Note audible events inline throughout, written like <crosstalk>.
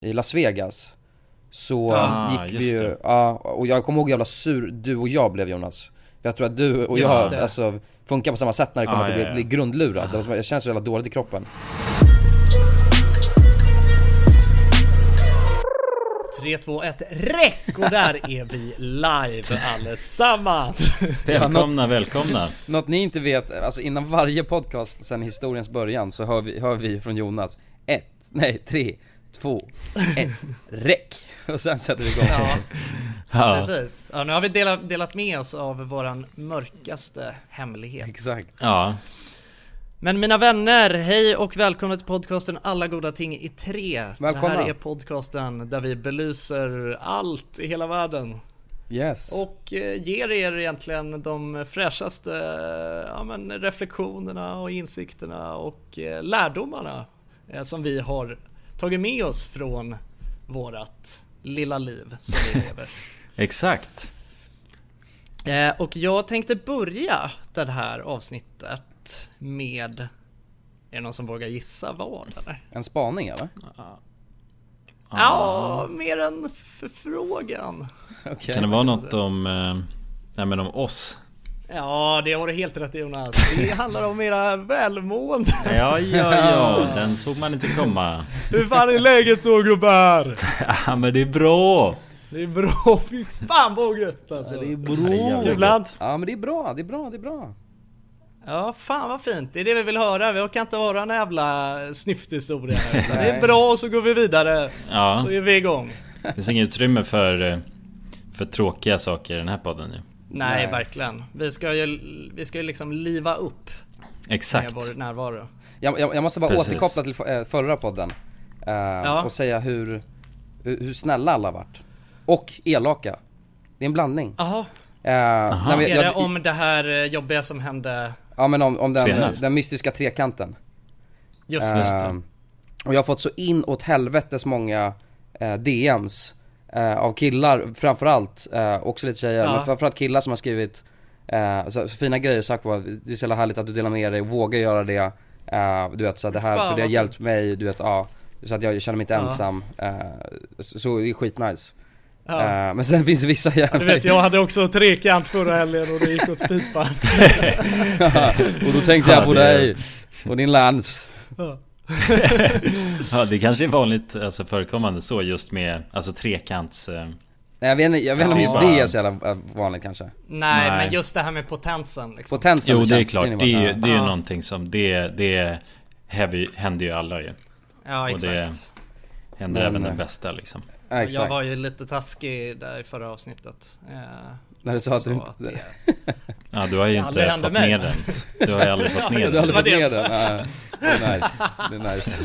i Las Vegas Så Ah, gick vi ju, ja, och jag kommer ihåg hur jävla sur du och jag blev Jonas För jag tror att du och Just jag, det. alltså funkar på samma sätt när det kommer Ah, till att ja, bli, ja. bli grundlurad som- Jag känns så jävla dåligt i kroppen 3, 2, 1, räck! Och där är vi live allesammans! <laughs> Välkomna, välkomna. Något ni inte vet, alltså innan varje podcast sen historiens början så hör vi, hör vi från Jonas ett, nej tre, två, ett, räck! Och sen sätter vi igång Ja, Ja, precis. Ja, nu har vi delat, delat med oss av våran mörkaste hemlighet. Exakt ja. Men mina vänner, hej och välkomna till podcasten Alla goda ting i tre. Välkomna. Det här är podcasten där vi belyser allt i hela världen. Yes Och eh, ger er egentligen de fräschaste ja, men reflektionerna och insikterna och eh, lärdomarna eh, som vi har tagit med oss från vårat lilla liv som vi lever. <laughs> Exakt. Eh, och jag tänkte börja det här avsnittet med Är det någon som vågar gissa vad eller? En spaning eller? Ja, mer en förfrågan. Okej Kan det vara något om, eh, nej men om oss? Ja, det har du helt rätt i Jonas. Det handlar om era välmående. Ja, ja, ja, <laughs> den såg man inte komma. Hur fan är läget då gubbar? <laughs> Ja, men det är bra. Det är bra, <laughs> fy fan vad gött alltså. Det är bra. Kulan. Ja men det är bra, det är bra, det är bra Ja, fan vad fint. Det är det vi vill höra. Vi orkar inte höra en jävla snyfthistoria Det är bra och så går vi vidare. Ja, Så är vi igång. det finns inget utrymme för, eh, för tråkiga saker i den här podden ju. Nej, Nej. verkligen. Vi ska ju, vi ska ju liksom liva upp med Exakt. vår närvaro. Jag, jag, jag måste bara Precis. återkoppla till eh, förra podden eh, Och säga hur, hur, snälla alla varit Och elaka Det är en blandning Jaha, eh, är jag, det jag, om det här eh, jobbiga som hände Ja men om, om den, Senast. den mystiska trekanten just nu? Just det. Och jag har fått så in åt helvetes många eh, DMs eh, Av killar framförallt, eh, också lite tjejer, Ja. men framförallt killar som har skrivit eh, så, så fina grejer sagt på det är så jävla härligt att du delar med dig, våga göra det eh, Du vet så att det här, Fan, för det har hjälpt mig, du vet ja Så att jag känner mig inte Ja. ensam, eh, så, så det är skitnice Ja. Eh, Men sen <laughs> finns det vissa jävla Du vet, jag hade också trekant förra helgen och det gick åt pipan. <laughs> Och då tänkte jag Ja, på dig och din lans Ja, <laughs> det kanske är vanligt, alltså förekommande så just med, alltså trekants... Eh, Nej jag vet inte, jag vet inte om Ja, just det är det bara- är så jävla eh, vanligt kanske Nej, Nej. men just det här med potensen liksom. Potensen jo, det är klart. Det är ju, ja. det är ju Ja. någonting som, det, det heavy, händer ju alla ju. Ja, och det- exakt. Händer Men- även den bästa liksom. Ja, Jag exakt. var ju lite taskig där i förra avsnitet. Eh, När du sa att du att inte... det, <laughs> Ja, du har ju Det inte fått mig. ner den. Du har ju aldrig fått ner Du har den. aldrig fått det ner den? Ja, det är nice, det är nice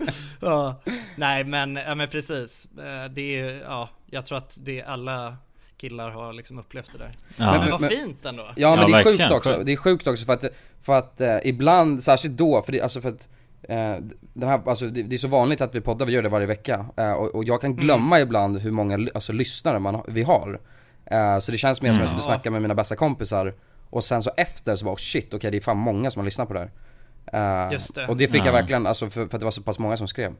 <laughs> ja. Nej men, ja, men precis. Eh, Det är ja, jag tror att det alla killar har liksom upplevt det där. Ja. Men vad men- fint ändå. Ja men Ja, det är verkligen. sjukt också, det är sjukt också för att, för att eh, ibland, särskilt då, för det, alltså för att eh, den här, alltså det, det är så vanligt att vi poddar, vi gör det varje vecka eh, och, och jag kan glömma ibland hur många alltså, lyssnare man, vi har eh, Så det känns mer som att jag sitter och snackar med mina bästa kompisar Och sen så efter så bara oh, shit, okej det är fan många som har lyssnat på det här Eh, Just det. Och det fick jag Ja. verkligen, alltså för, för att det var så pass många som skrev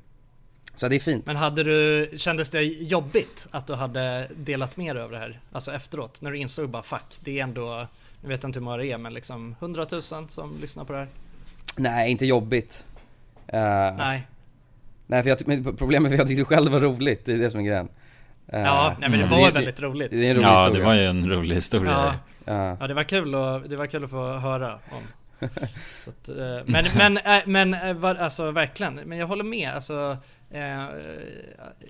Så det är fint Men hade du, kändes det jobbigt att du hade delat med dig av det här? Alltså efteråt, när du insåg bara fuck, det är ändå, jag vet inte hur många det är men liksom 100 000 som lyssnar på det här? Nej, inte jobbigt Eh, Nej. Nej för jag, problemet är att jag tyckte själv var roligt, det är det som är grejen Ja, nej men det alltså var det- väldigt roligt. Det är en rolig Ja, historia det var ju en rolig historia. Ja. Ja. Ja det var kul och det var kul att få höra om. <laughs> Så att, eh, men men, äh, men vad- alltså verkligen, men jag håller med. Alltså, eh,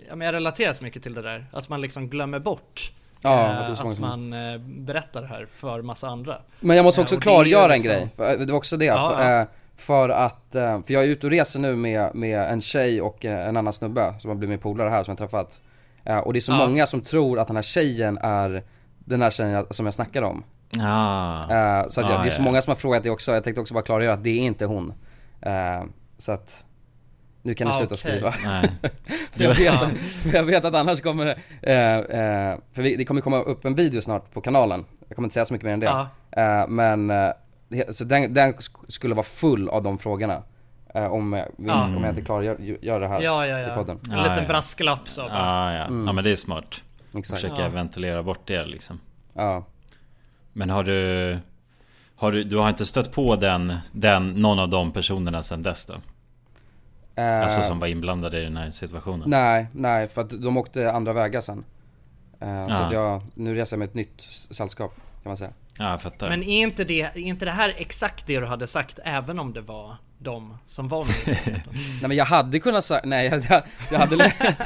jag relaterar så mycket till det där. Att man liksom glömmer bort Ja, eh, att att man eh, berättar det här för massa andra. Men jag måste också och klargöra en liksom- grej, för, det var också det, Ja, för, ja. eh, för att, eh, för jag är ute och reser nu med, med en tjej och eh, en annan snubbe som har blivit min polare här som jag träffat Eh, Och det är så Ja. många som tror att den här tjejen är den här tjejen som jag snackar om. Ah. Eh, Så att jag, Ah, det är så många som har frågat det också, jag tänkte också bara klargöra att det är inte hon. Eh, Så att nu kan ni Ah, sluta okej. skriva. <laughs> För jag, vet, att- för jag vet att annars kommer det, eh, eh, för vi, det kommer komma upp en video snart på kanalen. Jag kommer inte säga så mycket mer än det. Ja. Eh, Men, eh, så den, den sk- skulle vara full av de frågorna. Eh, om, eh, vi- Ja. om jag inte klarar gör, gör det här Ja, ja, i ja. podden. En liten ja. brasklapp så. bara. Ah, ja. Mm. ja, men det är smart. Exakt. Försöka Ja. ventilera bort det liksom. Ja. Men har du... Har du, du har inte stött på den, den, någon av de personerna sen dess då? Eh, Alltså som var inblandade i den här situationen? Nej, nej för att de åkte andra vägar sen. Eh, Så att jag, nu reser jag med ett nytt sällskap kan man säga. Ja, jag fattar. Men är inte, det, är inte det här exakt det du hade sagt även om det var de som var med? <laughs> Nej men jag hade kunnat säga, nej jag, jag, hade <laughs>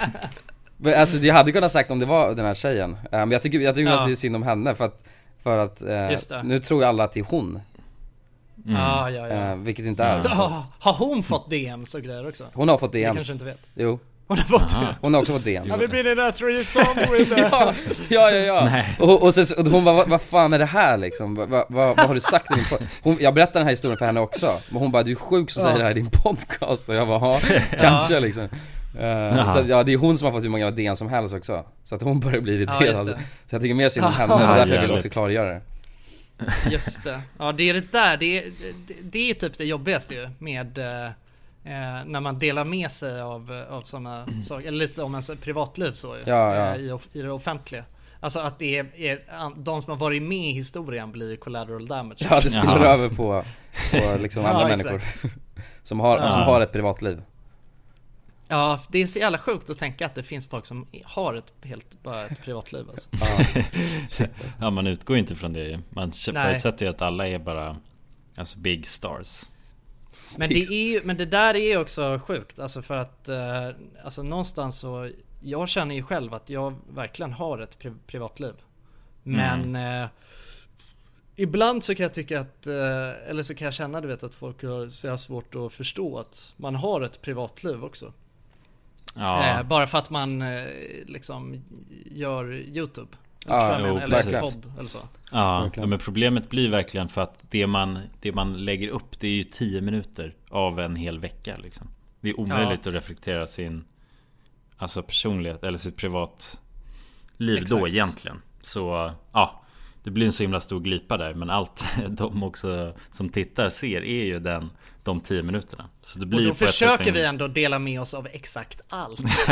Men alltså jag hade kunnat sagt om det var den här tjejen. Eh, Men jag tycker, jag tycker Ja. det är synd om henne för att, för att eh, det. nu tror ju alla att det är hon. Mm. Ja, ja, ja. Eh, vilket inte är. Ja. Så. Ah, Har hon fått DMs och grejer också? Hon har fått Det DMs. kanske inte vet. Jo, Hon har fått Aha. det. hon har också fått DMs. Har vi blivit där threesome ja, <laughs> ja, ja, ja. Nej. Och, och, sen, och hon bara, vad, vad fan är det här liksom? Vad, vad, vad har du sagt i din podd? Hon, jag berättade den här historien för henne också, men hon bara, du är sjuk som Ja. säger det här i din podcast och jag bara, ja, <laughs> kanske liksom Eh, Så att, ja, det är hon som har fått hur många DM som helst också Så att hon börjar bli Ja, irriterad det. Så jag tycker mer synd om Ja. henne, och därför jag vill Jävligt. också klargöra det Just det. Ja, det är det där. Det är, det, det är typ det jobbigaste ju med eh, eh, när man delar med sig av, av sådana saker, eller lite om ens privatliv så ju, Ja, ja. eh, I, i det offentliga. Alltså att det är, är, de som har varit med i historien blir collateral damage. Ja det spiller Jaha. över på, på <laughs> liksom Ja, andra exakt. människor <laughs> Som har, Ja. som har ett privatliv Ja, det är så jävla sjukt att tänka att det finns folk som har ett helt, bara ett privatliv alltså. ja. <laughs> Ja, man utgår inte från det. Man förutsätter ju att alla är bara Alltså big stars Men det, är men det där är också sjukt, alltså för att eh, alltså någonstans så Jag känner ju själv att jag verkligen har ett pri privatliv. Men eh, Ibland så kan jag tycka att, eh, eller så kan jag känna du vet att folk har så har svårt att förstå att man har ett privatliv också. Ja, Eh, bara för att man eh, liksom gör YouTube. Ja, vad jag jo, eller podd eller så. ja, verkligen. ja, men problemet blir verkligen för att det man, det man lägger upp det är ju 10 minuter av en hel vecka liksom. Det är omöjligt att reflektera sin Alltså personlighet eller sitt privatliv då Exakt. egentligen. Så ja, det blir en så himla stor glipa där. Men allt <laughs> de också som tittar ser är ju den, de 10 minuterna. Så det blir Och då försöker vi ändå dela med oss av exakt allt. <laughs>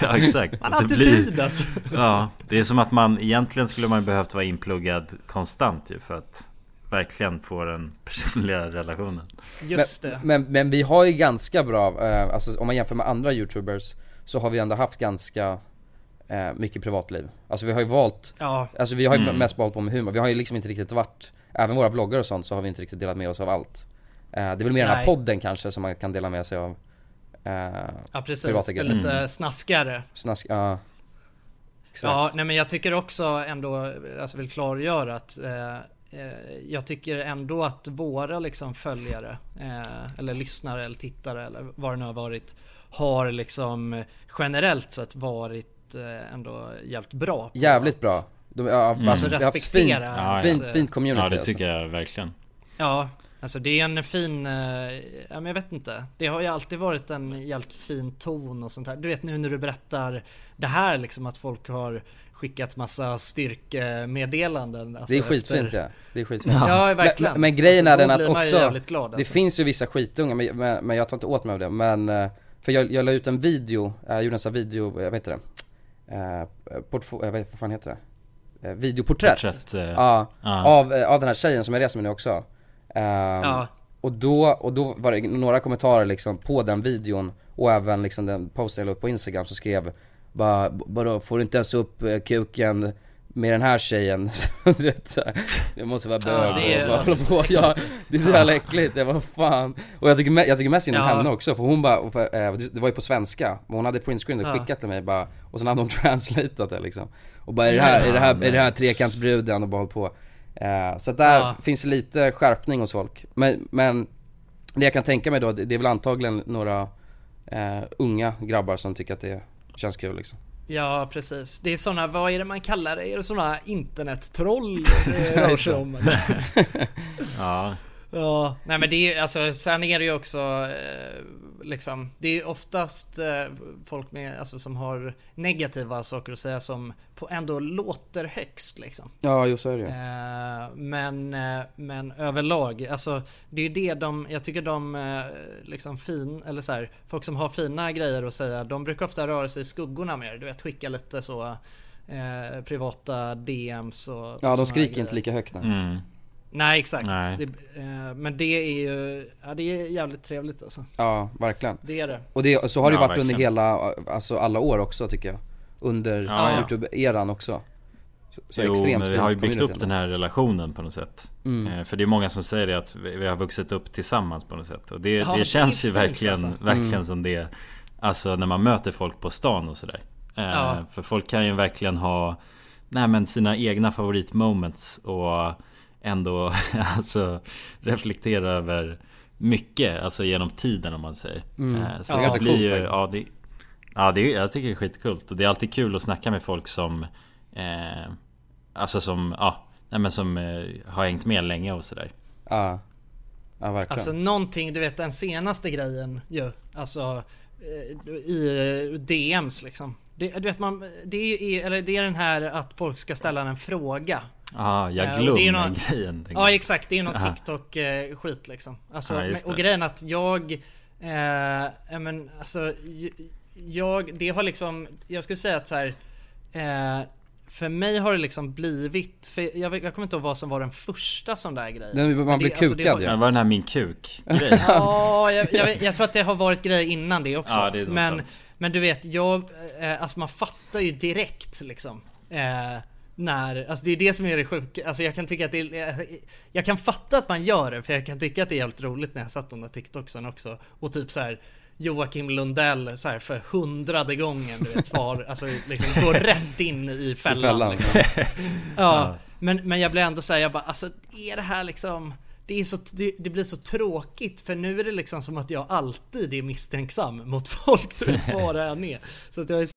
ja exakt. Man har Det inte blir- tid alltså. <laughs> Ja, det är som att man egentligen skulle man behövt vara inpluggad konstant ju för att verkligen få den personliga relationen. Just det. Men, men vi har ju ganska bra, eh, alltså om man jämför med andra youtubers Så har vi ändå haft ganska eh, mycket privatliv Alltså vi har ju valt, Ja, alltså vi har ju Mm. mest hållit på med humor, vi har ju liksom inte riktigt varit Även våra vloggar och sånt så har vi inte riktigt delat med oss av allt Det är väl mer den här Nej. podden kanske som man kan dela med sig av eh, ja precis. Det är lite Mm. snaskigare. Snask, ja Exakt. Ja, nej men jag tycker också ändå, alltså vill klargöra att eh, eh, jag tycker ändå att våra liksom följare, eh, eller lyssnare eller tittare eller vad det nu har varit, har liksom generellt sett varit eh, ändå jävligt bra. Jävligt bra De, ja, Mm. alltså, Alltså har fint, respektera. Ja, fint, eh, fint community Ja det alltså. tycker jag verkligen. Ja, alltså det är en fin, eh, ja men jag vet inte. Det har ju alltid varit en jävligt fin ton och sånt här. Du vet nu när du berättar det här liksom att folk har skickat massa styrkemeddelanden. Alltså Det är skitfint efter- ja, det är skitfint Ja, verkligen. Men, men grejen Alltså, är den att också, jävligt glad, det alltså. finns ju vissa skitunga men, men, men jag tar inte åt mig av det men eh, För jag, jag la ut en video, jag gjorde en sån här video, jag vet inte det eh, portfo- jag vet vad fan heter det? Eh, videoporträtt Porträtt, eh, Ja, ja. av, av den här tjejen som jag reser med nu också Ja. Och då, och då var det några kommentarer liksom på den videon och även liksom den posten jag la upp på instagram som skrev bara, bara får du inte ens upp eh, kuken med den här tjejen? <laughs> Det måste vara Ja, bög det är- och bara hålla på, ja, det är så jävla äckligt, jag bara fan Och jag tycker, jag tycker mest synd om Ja. henne också för hon bara, eh, det- det var ju på svenska, men hon hade printscreen och Ja. skickat till mig bara Och sen hade hon <laughs> translatat det liksom Och bara är det här, är det här, är det här trekantsbruden och bara håll på Eh, Så att där Ja. finns det lite skärpning hos folk. Men, men det jag kan tänka mig då, det det är väl antagligen några eh, unga grabbar som tycker att det känns kul liksom. Ja precis. Det är såna, vad är det man kallar det? Är det såna internettroll <laughs> det rör sig om? eller? Ja, Ja, nej men det är alltså sen är det ju också eh, liksom Det är ju oftast eh, folk med, alltså, som har negativa saker att säga som på ändå låter högst liksom. Ja, just så är det ju. Eh, men, eh, men överlag, alltså det är ju det de, jag tycker de eh, liksom fin, eller så här, folk som har fina grejer att säga, de brukar ofta röra sig i skuggorna mer. Du vet skicka lite så eh, privata DMs och Ja, de skriker grejer. inte lika högt nej. Mm. Nej exakt. Nej. Det, eh, men det är ju, ja det är jävligt trevligt alltså. Ja, verkligen. Det är det. Och det, så har det Ja, varit under verkligen. hela, alltså alla år också tycker jag. Under Ja. Youtube-eran också. Så, så jo, extremt men vi har ju byggt upp den här relationen på något sätt. Mm. Eh, För det är många som säger det att vi vi har vuxit upp tillsammans på något sätt. Och det, Ja, det känns ju verkligen, alltså. verkligen Mm. som det. Alltså när man möter folk på stan och sådär. Eh, Ja. För folk kan ju verkligen ha nej, men sina egna favoritmoments och ändå <laughs> alltså reflektera över mycket, alltså genom tiden om man säger. Mm. Eh, Så Ja. det Ganska blir coolt ju, faktiskt. ja det, ja det, är- jag tycker det är skitkult. Och det är alltid kul att snacka med folk som eh, Alltså som, ja, nej men som eh, har hängt med länge och sådär. Ja. Ja, verkligen. Alltså någonting, du vet den senaste grejen ju. Alltså eh, i eh, DMs liksom. Det, du vet man, det är, eller det är den här att folk ska ställa en fråga. Ja, jag Eh, glömmer det någon- grejen. Ja jag. exakt, det är någon Aha. TikTok eh, skit liksom. Alltså, Ja, just men, och det. grejen att jag, eh, ja, men alltså, jag, det har liksom, jag skulle säga att så här, eh, för mig har det liksom blivit, för jag, jag kommer inte ihåg vad som var den första sån där grejen. Den- man Men blir det- alltså, det kukad ju. Men var den här min kuk grej? Ja, jag, jag, jag tror att det har varit grejer innan det också. Ja, det men, sant. Men du vet, jag, eh, alltså man fattar ju direkt liksom. Eh, när, alltså det är det som är det sjuka. Alltså jag kan tycka att det är, Jag kan fatta att man gör det, för jag kan tycka att det är jävligt roligt när jag satt de där TikToksen också. Och typ så här. Joakim Lundell så här för hundrade gången du vet svar, alltså liksom går rätt in i fällan. I fällan. liksom. <laughs> Ja, men, men jag blir ändå säga jag bara alltså är det här liksom det, är så, det, det blir så tråkigt för nu är det liksom som att jag alltid är misstänksam mot folk du jag vad det än är. Så att jag är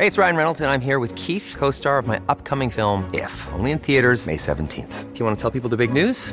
Hej, det är Ryan Reynolds, and I'm here with Keith, co star of my upcoming film, If, only in theaters, May 17th. Do you want to tell people the big news?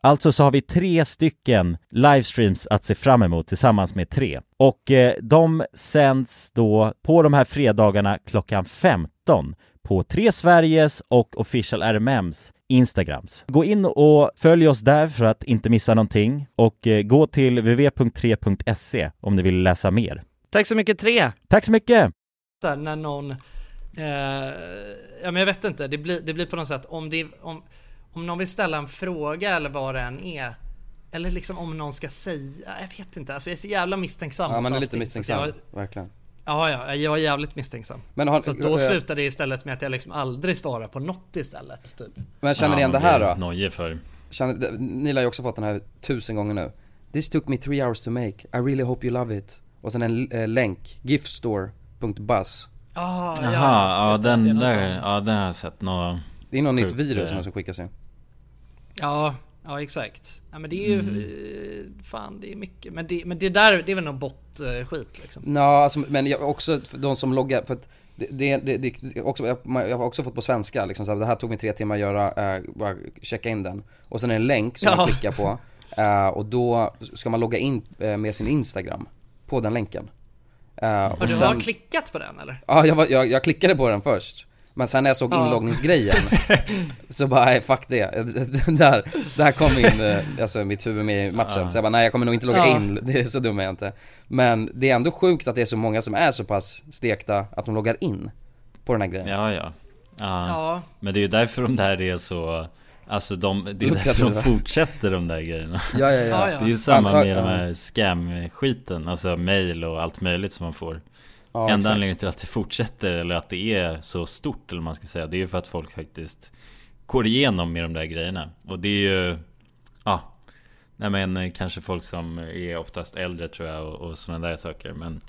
Alltså så har vi tre stycken livestreams att se fram emot tillsammans med tre. Och eh, de sänds då på de här fredagarna klockan 15 på Tre Sveriges och Official RMMs Instagrams. Gå in och följ oss där för att inte missa någonting och eh, gå till www.3.se om ni vill läsa mer. Tack så mycket tre! Tack så mycket! när någon, eh, ja men jag vet inte, det blir, det blir på något sätt om det, om, om någon vill ställa en fråga eller vad det än är. Eller liksom om någon ska säga, jag vet inte, alltså jag är så jävla misstänksam. Ja man är lite misstänksam, Jag, verkligen ja, ja, jag är jävligt misstänksam. Men, har, Så då eh, slutar det istället med att jag liksom aldrig svarar på något istället, typ. men känner ni igen det här då? Nojig för. Känner, ni har ju också fått den här tusen gånger nu This took me three hours to make, I really hope you love it Och sen en eh, länk, giftstore.buzz Ah, Jaha, ja, den där, ja den har jag sett nå Det är något nytt virus eh. som skickas in Ja, ja exakt. Ja, men det är ju, Mm. eh, fan det är mycket. Men det, men det där, det är väl någon bot-skit liksom. Ja, alltså, men jag, också de som loggar, för att det, det, det, också, jag, jag har också fått på svenska liksom, så här, det här tog mig tre timmar att göra, eh, bara checka in den Och sen är det en länk som Ja. man klickar på eh, Och då ska man logga in eh, med sin Instagram På den länken eh, Har och du sen, har klickat på den eller? Ja, jag, var, jag, jag klickade på den först Men sen när jag såg Ja. inloggningsgrejen <laughs> Så bara, nej fuck det <laughs> Där, där kom in, eh, alltså mitt huvud med i matchen Så jag bara, nej jag kommer nog inte logga Ja. in, <laughs> det är så dum är jag inte Men det är ändå sjukt att det är så många som är så pass stekta att de loggar in På den här grejen Ja ja. ja. Ja. Men det är ju därför de där är så Alltså de, det är Lukrativa. därför de fortsätter de där grejerna Ja ja Ja, ja, ja. Det är ju samma Ja, med ja. de här scam-skiten Alltså mail och allt möjligt som man får ja Enda exakt. anledningen till att det fortsätter eller att det är så stort eller man ska säga Det är ju för att folk faktiskt går igenom med de där grejerna Och det är ju Ja Nej men eh, kanske folk som är oftast äldre tror jag och, och sådana där saker men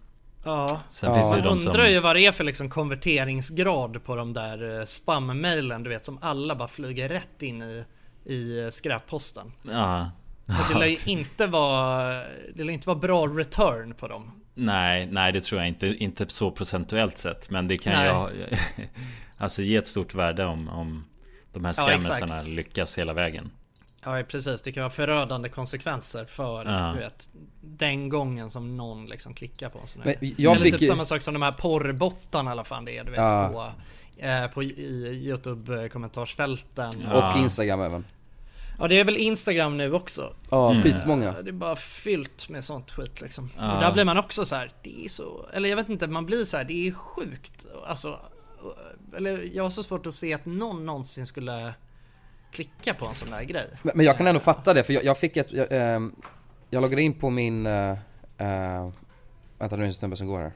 Ja. Sen Ja. finns det ju Man de som undrar ju vad det är för liksom konverteringsgrad på de där eh, spam-mailen du vet som alla bara flyger rätt in i, i eh, skräpposten. Ja Och det lär ju <laughs> inte vara, det lär inte vara bra return på dem. Nej, nej det tror jag inte, inte så procentuellt sett Men det kan Nej. ju <laughs> ha, Alltså ge ett stort värde om, om De här Ja, scammersarna exakt. lyckas hela vägen Ja precis, det kan vara förödande konsekvenser för Ja. du vet, den gången som någon liksom klickar på en sån Men här. jag Eller fick typ samma sak som de här porrbottarna eller fan det är du vet Ja. på, eh, på i Youtube kommentarsfälten. Ja. Och Instagram även Ja det är väl Instagram nu också. Ja, Mm. skitmånga Det är bara fyllt med sånt skit liksom. Ja. Och där blir man också så här, det är så, eller jag vet inte, man blir så här, det är sjukt. Alltså, eller jag har så svårt att se att någon någonsin skulle klicka på en sån där grej. Men, men jag kan ändå fatta det, för jag, jag fick ett, jag, ehm, jag loggade in på min, uh, vänta nu är det en snubbe som går här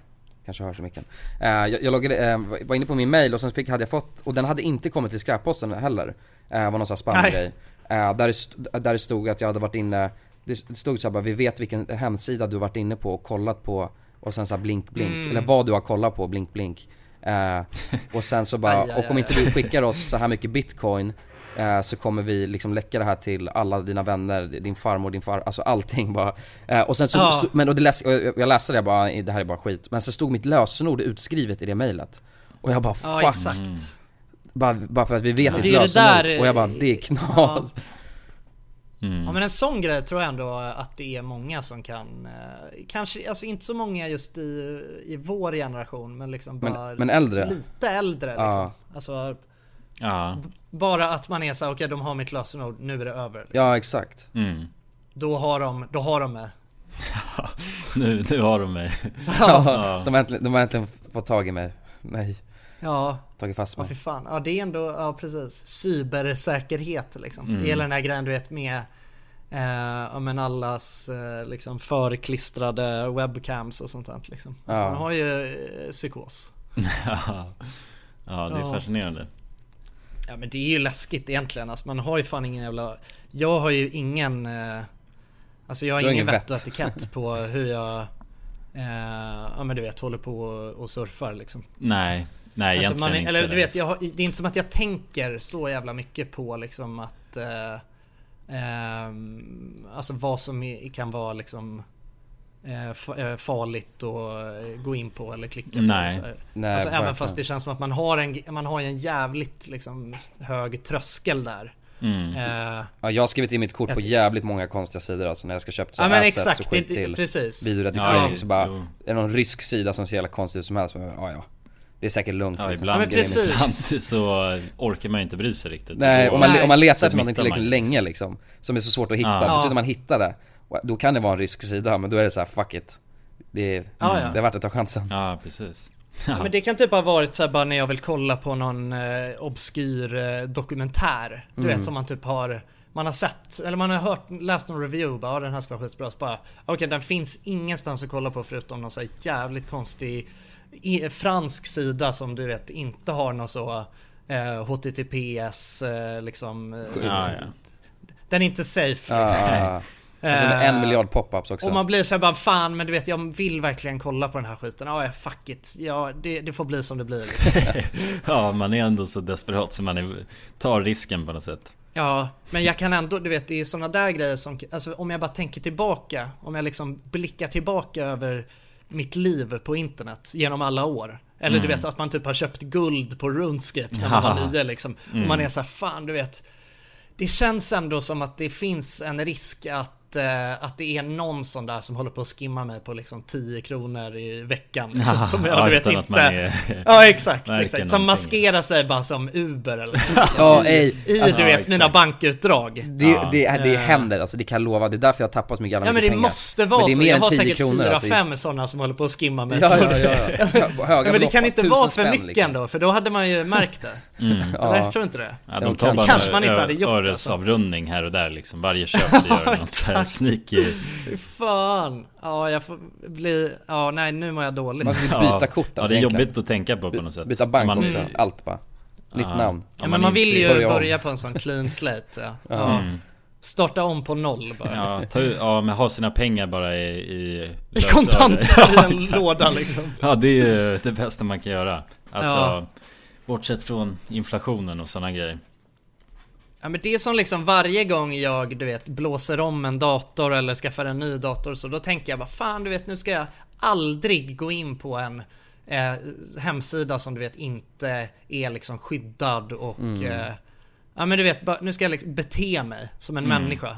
Kanske hörs i micken. Eh, jag, jag loggade, eh, var inne på min mail och sen fick, hade jag fått, och den hade inte kommit till skräpposten heller. Eh, var någon sån här spamgrej. Eh, där, där det stod att jag hade varit inne, det stod så här bara, vi vet vilken hemsida du varit inne på och kollat på och sen så blink blink, Mm. eller vad du har kollat på, blink blink. Eh, och sen så bara, <laughs> Aj, aj, och om inte du skickar oss så här mycket bitcoin eh, så kommer vi liksom läcka det här till alla dina vänner, din farmor, din far, alltså allting bara. Eh, och sen så, Ja. så men och det läs, och jag, läste det jag bara, det här är bara skit. Men så stod mitt lösenord utskrivet i det mejlet. Och jag bara Ja fuck. exakt. Bara, bara för att vi vet Men ditt lösenord. där, och jag bara, det är knas. Mm. Ja men en sån grej tror jag ändå att det är många som kan eh, Kanske, alltså inte så många just i, i vår generation men liksom Men- bara men äldre. Lite äldre liksom Ja. Alltså Ja, Bara att man är så okej de har mitt lösenord, nu är det över. Liksom. Ja exakt mm. Då har de, då har de mig. <laughs> nu, nu har de mig. <laughs> Ja, <laughs> de, har äntligen, de har äntligen fått tag i mig Nej, Ja, tagit fast ja mig fy fan. Ja det är ändå, ja precis. Cybersäkerhet liksom. Mm. Det gäller den här grejen du vet med eh, ja, men allas eh, liksom förklistrade webcams och sånt där liksom. Ja. Man har ju eh, psykos. <laughs> ja, ja, det är Ja. fascinerande. Ja men det är ju läskigt egentligen. Alltså man har ju fan ingen jävla... Jag har ju ingen... Eh, alltså jag har har ingen ingen vett och etikett <laughs> på hur jag... Eh, ja men du vet håller på och, och surfar liksom. Nej, nej Alltså, egentligen man, inte. eller du det. vet, jag har, det är inte som att jag tänker så jävla mycket på liksom att... Eh, ehm, alltså vad som är, kan vara liksom... Eh, eh, farligt att eh, gå in på eller klicka Nej. på. Nej, alltså, även fast det känns som att man har en, man har en jävligt liksom, hög tröskel där. Mm. Eh, Ja, jag har skrivit in mitt kort på jävligt många konstiga sidor alltså när jag ska köpa så ja men assets exakt, och skit till precis. videoredigering Ja, så bara, jo. är det någon rysk sida som ser jävla konstigt ut som helst, ja ja Det är säkert lugnt Ja, liksom. ibland, Ja, men precis. ibland så orkar man ju inte bry sig riktigt. Nej, om man, Nej. om man letar efter någonting tillräckligt länge liksom Som är så svårt att hitta, Ja. när man hittar det Då kan det vara en rysk sida, men då är det så här: fuck it Det är, Ja, ja. det är värt att ta chansen Ja, precis. Ja, men det kan typ ha varit så här bara när jag vill kolla på någon eh, obskyr eh, dokumentär. Du Mm. vet som man typ har man har sett, eller man har hört, läst någon review bara, den här ska vara skitbra. Okej den finns ingenstans att kolla på förutom någon så här jävligt konstig i, fransk sida som du vet inte har någon så eh, HTTPS eh, liksom. Eh, Ja, ja. Den är inte safe. Ja, Liksom. ja, ja. Och så Eh, en miljard pop-ups också Och man blir så bara fan men du vet jag vill verkligen kolla på den här skiten. Ja fuck it. Ja det, det får bli som det blir. <laughs> Ja, man är ändå så desperat så man är, tar risken på något sätt. Ja, men jag kan ändå, du vet det är såna där grejer som, alltså om jag bara tänker tillbaka, om jag liksom blickar tillbaka över mitt liv på internet genom alla år. Eller du vet att man typ har köpt guld på RuneScape när man var <laughs> nio liksom. Och man är så här, fan du vet. Det känns ändå som att det finns en risk att, eh, att det är någon sån där som håller på att skimma mig på liksom 10 kronor i veckan. Liksom, <laughs> Ja, som jag, ja, vet inte. att är- ja exakt, exakt. Som maskerar sig bara som Uber eller <laughs> Ja, ej, i alltså, du vet exakt. mina bankutdrag. det, Ja. det, det Eh. händer, alltså det kan jag lova, det är därför jag har tappat så mycket jävla Ja men det pengar måste vara Men det är så. Jag har 10 säkert kronor, fyra, alltså. fem sådana som håller på att skimma mig. Ja, ja, det. ja, ja. <laughs> Hö- Höga men det kan inte vara för mycket liksom. ändå, för då hade man ju märkt det. Mm. Ja. jag tror inte det. Ja, De tar bara kanske man inte hade gjort, alltså. öresavrundning här och där liksom. Varje köp du gör något så här sneaky. Fan. Ja, jag får bli... Ja, nej nu mår jag dåligt. Man ska byta Ja. kort Ja, alltså, det är egentligen. jobbigt att tänka på på något sätt. Byta bank Man- också, Mm. allt bara Nytt Ja. namn Ja, men man vill inser- ju börja börja, på en sån clean slate. Ja. Ja. Mm. Starta om på noll bara. Ja, ta, ja, men ha sina pengar bara i... I, I kontanter <laughs> i Ja, en exakt. låda liksom. Ja, det är ju det bästa man kan göra. Alltså, Ja. bortsett från inflationen och sådana grejer. Ja men det är som liksom varje gång jag du vet blåser om en dator eller skaffar en ny dator så då tänker jag bara fan du vet nu ska jag aldrig gå in på en eh, hemsida som du vet inte är liksom skyddad och eh, Ja men du vet nu ska jag liksom bete mig som en människa.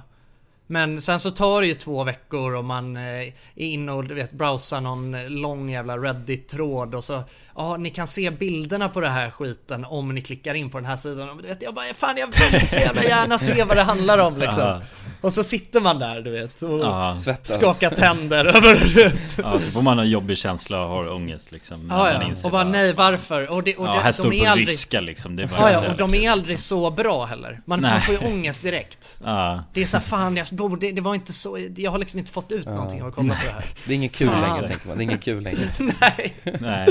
Men sen så tar det ju två veckor och man eh, är inne och du vet browsar någon eh, lång jävla Reddit-tråd och så Ja, ni kan se bilderna på det här skiten om ni klickar in på den här sidan. Och du vet, jag bara, fan jag vill så jävla gärna se vad det handlar om liksom. Ja. Och så sitter man där du vet och Ja. Svettas skakar tänder över du vet. Ja, så får man en jobbig känsla och har ångest liksom. Ja, ja. Och bara nej varför? Och, det, och Ja, det, här står de det är på aldrig... ryska liksom. Det är Ja, så ja, jävla och de är aldrig liksom. så bra heller. Man, man får ju ångest direkt. Ja. Det är så här, fan jag borde, det var inte så, jag har liksom inte fått ut någonting av att kolla på det här. Det är inget kul Fan. längre tänker man, det är inget kul längre <laughs> Nej. Nej.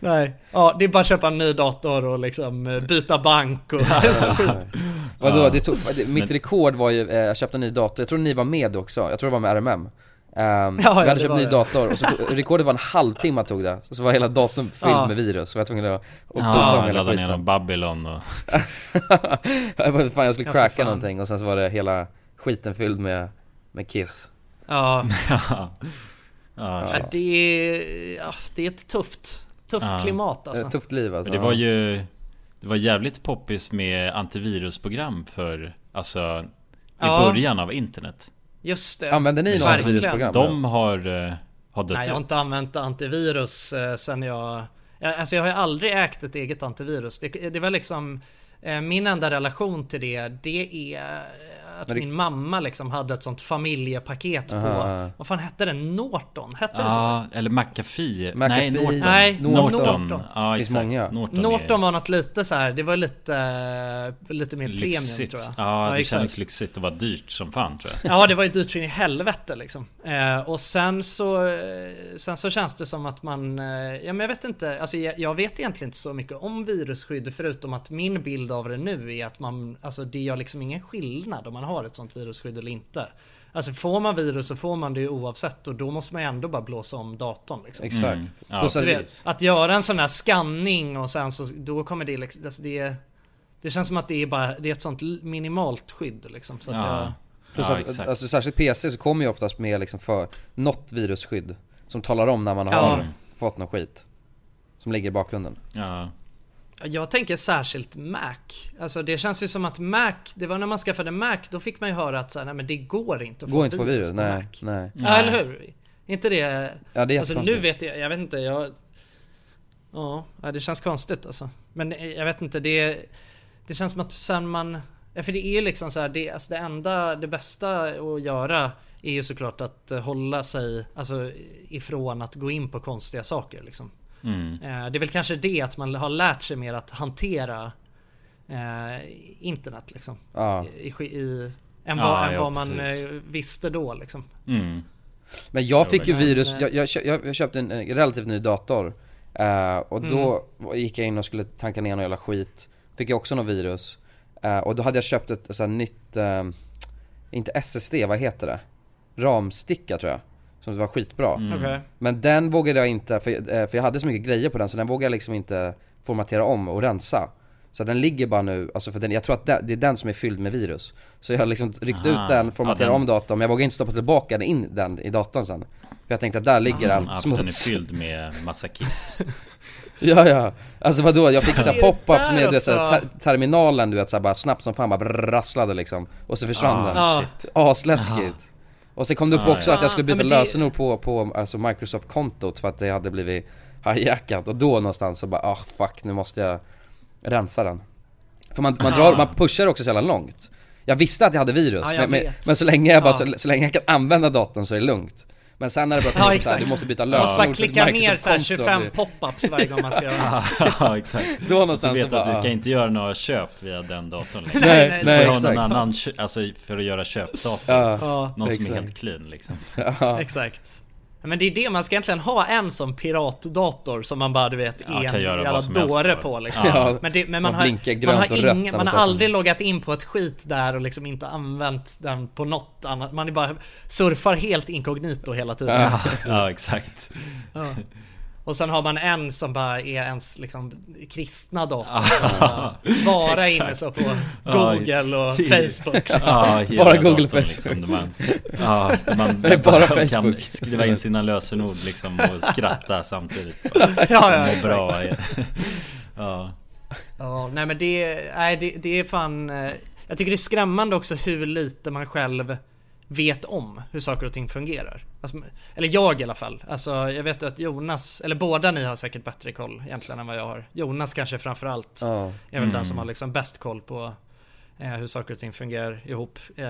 <laughs> Nej. Ja, det är bara att köpa en ny dator och liksom eh, byta bank och Vadå, Ja. det tog, det, mitt rekord var ju, eh, jag köpte en ny dator, jag tror ni var med också, jag tror det var med RMM Um, ja, vi hade det köpt en ny det. dator och så tog, rekordet var en halvtimme tog det, så var hela datorn fylld Ja. med virus, så jag var tvungen att, bota Ja, om hela ladda ner någon Babylon och... <laughs> Jag bara, fan jag skulle Ja, cracka fan. någonting och sen så var det hela skiten fylld med, med kiss Ja, <laughs> ja. Ja, ja, det är, ja, det är ett tufft, tufft Ja. klimat alltså. Ett tufft liv alltså Men det var ju Det var jävligt poppis med antivirusprogram för Alltså I Ja. början av internet Just det. Använder ni något antivirusprogram? De har, eh, har dött Nej, jag har ut inte använt antivirus eh, sen jag... jag alltså jag har ju aldrig ägt ett eget antivirus. Det, det var liksom... eh, min enda relation till det, det är att det- min mamma liksom hade ett sånt familjepaket på, Aha. vad fan hette det? Norton? Hette det så? Eller McAfee. McAfee. Nej, Norton. Nej, Norton. Norton. Ja, exakt. många. Norton, Norton var något lite så här, det var lite, lite mer premium lyxigt. tror jag. Ja, det exakt. kändes lyxigt och var dyrt som fan tror jag. Ja det var ju dyrt in i helvete liksom. Eh, och sen så, eh, sen så känns det som att man, eh, ja men jag vet inte, alltså jag, jag vet egentligen inte så mycket om virusskydd förutom att min bild av det nu är att man, alltså det gör liksom ingen skillnad om man har ett sånt virusskydd eller inte. Alltså får man virus så får man det ju oavsett och då måste man ju ändå bara blåsa om datorn liksom. Exakt. Mm. Ja, vet, att göra en sån här scanning och sen så då kommer det liksom, alltså det, det känns som att det är bara, det är ett sånt minimalt skydd liksom. Så att jag, Ja, Plus ja att, alltså särskilt PC så kommer ju oftast med liksom för något virusskydd Som talar om när man har Ja. fått någon skit Som ligger i bakgrunden Ja. Jag tänker särskilt Mac. Alltså det känns ju som att Mac, det var när man skaffade Mac, då fick man ju höra att så här, nej men det går inte att Går få inte få virus, på nej, Mac. nej Ja, eller hur? Inte det... Ja det är Alltså nu vet jag, jag vet inte, jag... Ja, det känns konstigt alltså. Men eh, jag vet inte, det... Det känns som att sen man... Ja, för det är ju liksom så här, det, alltså det enda, det bästa att göra är ju såklart att hålla sig alltså, ifrån att gå in på konstiga saker liksom. Mm. Eh, Det är väl kanske det att man har lärt sig mer att hantera eh, internet liksom. Ja. I, i, i, än vad, än ja, vad man precis. eh, visste då liksom. Mm. Men jag fick ju virus, jag, jag, jag, köpte en relativt ny dator eh, Och då gick jag in och skulle tanka ner någon jävla skit Fick jag också något virus eh, Och då hade jag köpt ett så här nytt, eh, inte SSD, vad heter det? Ramsticka tror jag Som var skitbra. Okej. Men den vågade jag inte, för, eh, för jag hade så mycket grejer på den så den vågade jag liksom inte formatera om och rensa. Så den ligger bara nu, alltså för den, jag tror att det, det är den som är fylld med virus. Så jag har liksom ryckt Aha. ut den, formaterat Ja, den- om datorn, men jag vågar inte stoppa tillbaka den in den i datorn sen. För jag tänkte att där ligger allt Ja, för den är smuts. fylld med massa kiss. <laughs> Ja ja, alltså vadå? Jag fick såhär pop-ups där med du såhär, ter- terminalen du vet såhär bara snabbt som fan bara rasslade liksom. Och så försvann Ah, den. Shit. Asläskigt Och sen kom det upp Ah, också ja. att jag skulle byta Ja, det- lösenord på, på alltså Microsoft-kontot för att det hade blivit hijackat Och då någonstans så bara ah fuck nu måste jag rensa den. För man, man drar, man pushar också så jävla långt. Jag visste att jag hade virus, Ja, jag men, men, men så länge jag bara, Ja. så, så länge jag kan använda datorn så är det lugnt Men sen när det börjar Ja, komma exakt. såhär, du måste byta Man måste lösenord bara klicka ner såhär Microsoft-konto. 25 pop-ups varje gång man ska göra <laughs> ja, exakt. Då Så någonstans vet så du att bara, du kan inte göra några köp via den datorn längre. Nej, nej, Du nej ha någon annan, alltså för att göra köpdator. Ja, Ja, Någon som är helt clean liksom. ja. exakt. Men det är det, man ska egentligen ha en som piratdator som man bara du vet Ja, en jävla dåre på. liksom. Ja, Men, det, men man har, man har, ingen, man har aldrig loggat in på ett skit där och liksom inte använt den på något annat. Man är bara surfar helt inkognito hela tiden. Ja. <laughs> Ja, exakt. Och sen har man en som bara är ens liksom kristna dator. <laughs> Bara exakt. inne så på Google och Facebook. <laughs> Hela Bara Google, datorn, Facebook. Liksom, där man, där man <laughs> Det är bara kan Facebook. skriva in sina lösenord liksom och skratta samtidigt. ja, ja, exakt. bra. Ja. Ja, nej men det, nej, det, det är fan... eh, Jag tycker det är skrämmande också hur lite man själv vet om hur saker och ting fungerar. Alltså, eller jag i alla fall. Alltså jag vet att Jonas, eller båda ni har säkert bättre koll egentligen än vad jag har. Jonas kanske framförallt Ja. är väl den Mm. som har liksom bäst koll på eh, hur saker och ting fungerar ihop eh,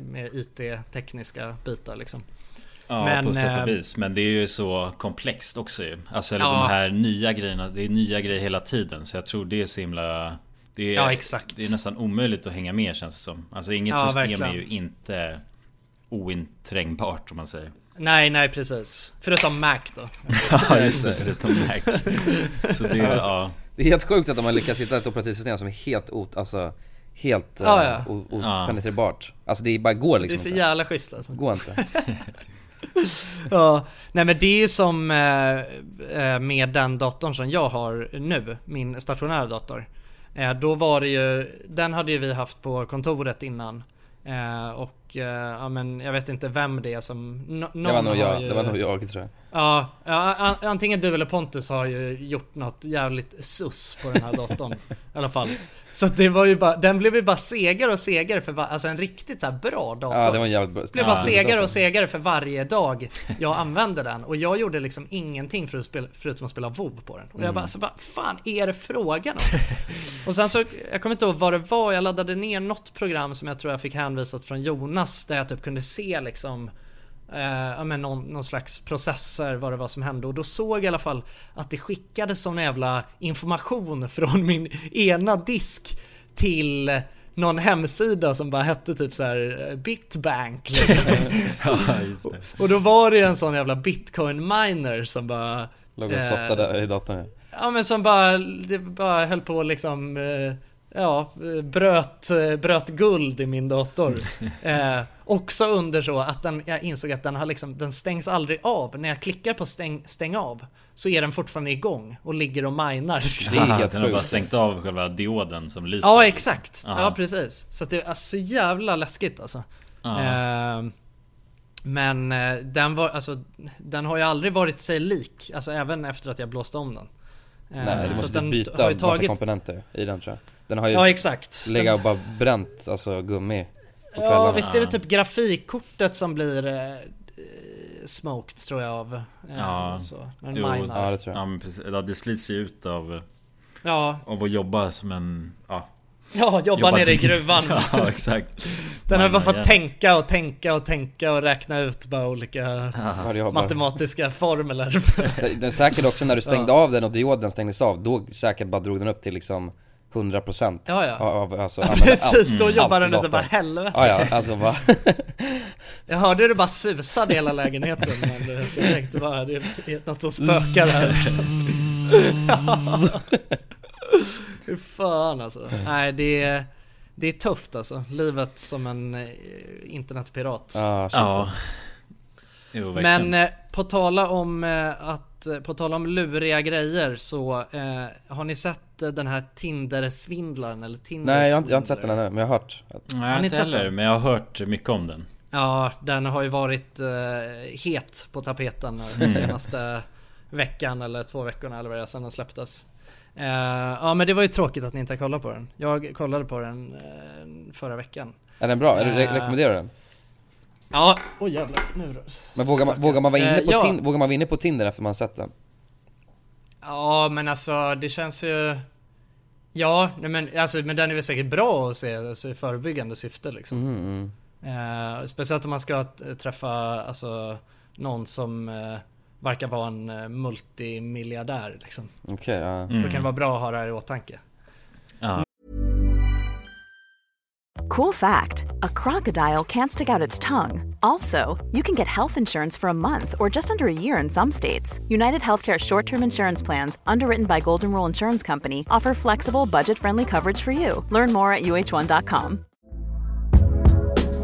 med IT-tekniska bitar liksom. Ja, Men, på sätt eh, och vis. Men det är ju så komplext också ju. Alltså eller Ja. de här nya grejerna. Det är nya grejer hela tiden. Så jag tror det är så himla... Det är, Ja, exakt. Det är nästan omöjligt att hänga med känns det som. Alltså inget Ja, system verkligen. är ju inte ointrängbart om man säger. Nej, nej precis. Förutom Mac då. <laughs> Ja just det, förutom Mac. Så det, ja. Det är helt sjukt att de har lyckats hitta ett operativsystem som är helt ot, alltså Helt Ja, eh, ja. Ja. openetrerbart Alltså det bara går Det är liksom så inte jävla schysst alltså. Går inte <laughs> Ja, nej men det är ju som eh, eh, med den datorn som jag har nu, min stationära dator. Då var det ju, den hade ju vi haft på kontoret innan. Eh, och eh, ja men jag vet inte vem det är som... No, någon Det var nog jag, ju, det var nog jag tror jag Ja, ja an, antingen du eller Pontus har ju gjort något jävligt sus på den här datorn. <laughs> I alla fall. Så det var ju bara, den blev ju bara segare och segare för va, alltså en riktigt så bra dator. Ja det var en jävligt bra blev bara ja, segare och segare för varje dag jag använde den. Och jag gjorde liksom ingenting för att spela, förutom att spela WoW på den. Och Mm. jag bara, så bara, fan är det frågan om? <laughs> och sen så, jag kommer inte ihåg vad det var, jag laddade ner något program som jag tror jag fick hänvisat från Jonas. Där jag typ kunde se liksom Eh, ja, men någon, någon slags processer vad det var som hände och då såg jag i alla fall att det skickades sån jävla information <laughs> från min ena disk till någon hemsida som bara hette typ så här eh, Bitbank. <laughs> Ja, just det. och då var det en sån jävla bitcoin miner som bara Låg och eh, softade i datorn Ja men som bara, det bara höll på liksom eh, Ja, bröt, bröt guld i min dator. <laughs> Eh, också under så att den, jag insåg att den har liksom, den stängs aldrig av. När jag klickar på stäng, stäng av så är den fortfarande igång och ligger och minar. Det är helt <laughs> Den har bara stängt av själva dioden som lyser. Ja exakt, Aha. ja precis. Så att det är så jävla läskigt alltså. Ja. Eh, men den var, alltså, den har ju aldrig varit sig lik. Alltså även efter att jag blåste om den. Eh, Nej du så måste byta har ju massa komponenter i den tror jag Den har ju Ja exakt. legat och bara bränt, alltså gummi på Ja kvällarna visst är det typ grafikkortet som blir eh, smoked tror jag av. Eh, Ja. så. Men Jo, minar. Ja det tror jag Ja men precis, ja, det slits ju ut av, Ja, av att jobba som en, ja ja jobba nere i gruvan. <laughs> Ja exakt. Den har bara fått tänka och tänka och tänka och räkna ut bara olika Ja, matematiska formler. <laughs> Det- Den säkert också när du stängde av den och dioden stängdes av, då säkert bara drog den upp till liksom 100% Ja, ja. av, alltså, <laughs> använda Precis, då allt- jobbar den ute bara helvete. Ja ja, alltså bara Jag hörde det bara susade i hela lägenheten men det- jag tänkte bara det är något som spökar här. Fy fan alltså. <laughs> Nej det är, det är tufft alltså. Livet som en eh, internetpirat. Ja, shit. Ja Jo Men eh, på tala om eh, att, på tala om luriga grejer så eh, har ni sett eh, den här Tinder-svindlaren eller Tinder Nej jag har, inte, jag har inte sett den ännu, men jag har hört att, Nej Har ni inte sett heller, den? men jag har hört mycket om den Ja, den har ju varit eh, het på tapeten den senaste veckan eller två veckorna eller vad det är sedan den släpptes. Eh, ja men det var ju tråkigt att ni inte kollat på den. Jag kollade på den eh, förra veckan. Är den bra? Du, re- Eh, rekommenderar du den? Ja, oj jävlar. Nu då. Men vågar man, vågar man vara inne på ja. Tin- vågar man vara inne på Tinder efter man sett den? Ja men alltså det känns ju... Ja, men, alltså, men den är väl säkert bra att se alltså, i förebyggande syfte liksom. Mm, mm. Speciellt om man ska träffa alltså, någon som verkar vara en eh, multimiljardär liksom. Okej, ja. Då kan det vara bra att ha det här i åtanke. Ja, Cool fact a crocodile can't stick out its tongue. Also, you can get health insurance for a month or just under a year in some states. United Healthcare short term insurance plans, underwritten by Golden Rule Insurance Company, offer flexible, budget friendly coverage for you. Learn more at uh1.com.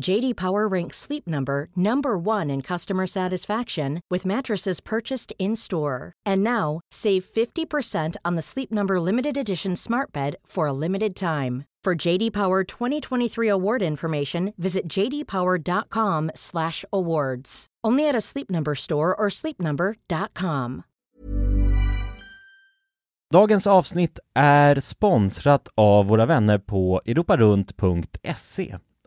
JD Power ranks Sleep Number number 1 in customer satisfaction with mattresses purchased in-store. And now, save 50% on the Sleep Number limited edition Smart Bed for a limited time. For JD Power 2023 award information, visit jdpower.com/awards. Only at a Sleep Number store or sleepnumber.com. Dagens avsnitt är sponsrat av våra vänner på europarunt.se.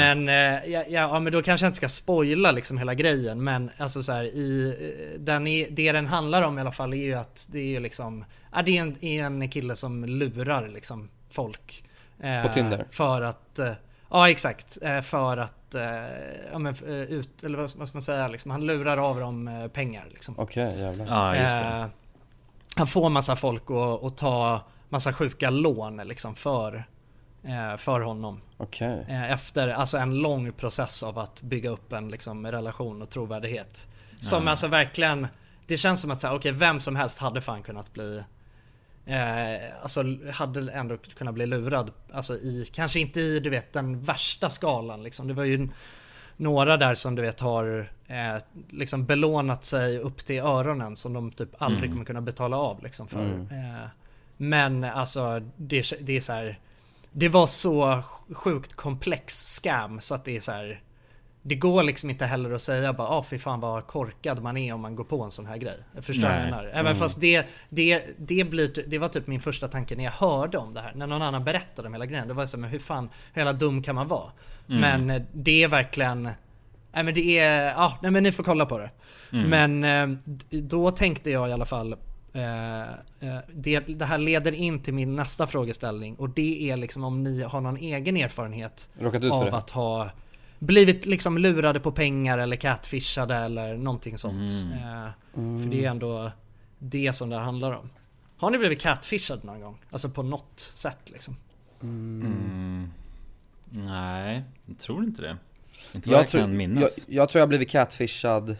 Men, eh, ja, ja, ja, men då kanske jag inte ska spoila liksom hela grejen, men alltså så här, i, eh, den är, det den handlar om i alla fall är ju att det är ju liksom, ja, det är en, är en kille som lurar liksom folk. eh, På Tinder? För att, eh, ja exakt, eh, för att, eh, ja men ut, eller vad, vad ska man säga liksom, han lurar av dem eh, pengar liksom. Okej, jävlar. Ja, just det. Eh, han får massa folk att, ta massa sjuka lån liksom för, för honom. Okej. Eh, Efter alltså en lång process av att bygga upp en liksom, relation och trovärdighet. Som alltså verkligen, det känns som att säga, okej vem som helst hade fan kunnat bli Eh, alltså hade ändå kunnat bli lurad. Alltså i, kanske inte i du vet den värsta skalan liksom. Det var ju några där som du vet har eh, liksom belånat sig upp till öronen som de typ aldrig Mm. kommer kunna betala av liksom för. Mm. Eh, men alltså det, det är så här. Det var så sjukt komplex scam så att det är så här. det går liksom inte heller att säga bara ah fy fan vad korkad man är om man går på en sån här grej. Jag förstår vad jag Nej. menar. Även Mm. fast det, det, det, blir, det var typ min första tanke när jag hörde om det här. När någon annan berättade om hela grejen. Det var så här, men hur fan, hur jävla dum kan man vara? Mm. Men eh, det är verkligen Nej men det är, ja nej men ni får kolla på det. Mm. Men eh, då tänkte jag i alla fall det, det här leder in till min nästa frågeställning och det är liksom om ni har någon egen erfarenhet av att ha blivit liksom lurade på pengar eller catfishade eller någonting sånt. Mm. Eh, För det är ändå det som det här handlar om. Har ni blivit catfishad någon gång? Alltså på något sätt liksom? Mm. Nej, jag tror inte det. Inte Jag jag, tror, kan jag, minnas. jag tror jag har blivit catfishad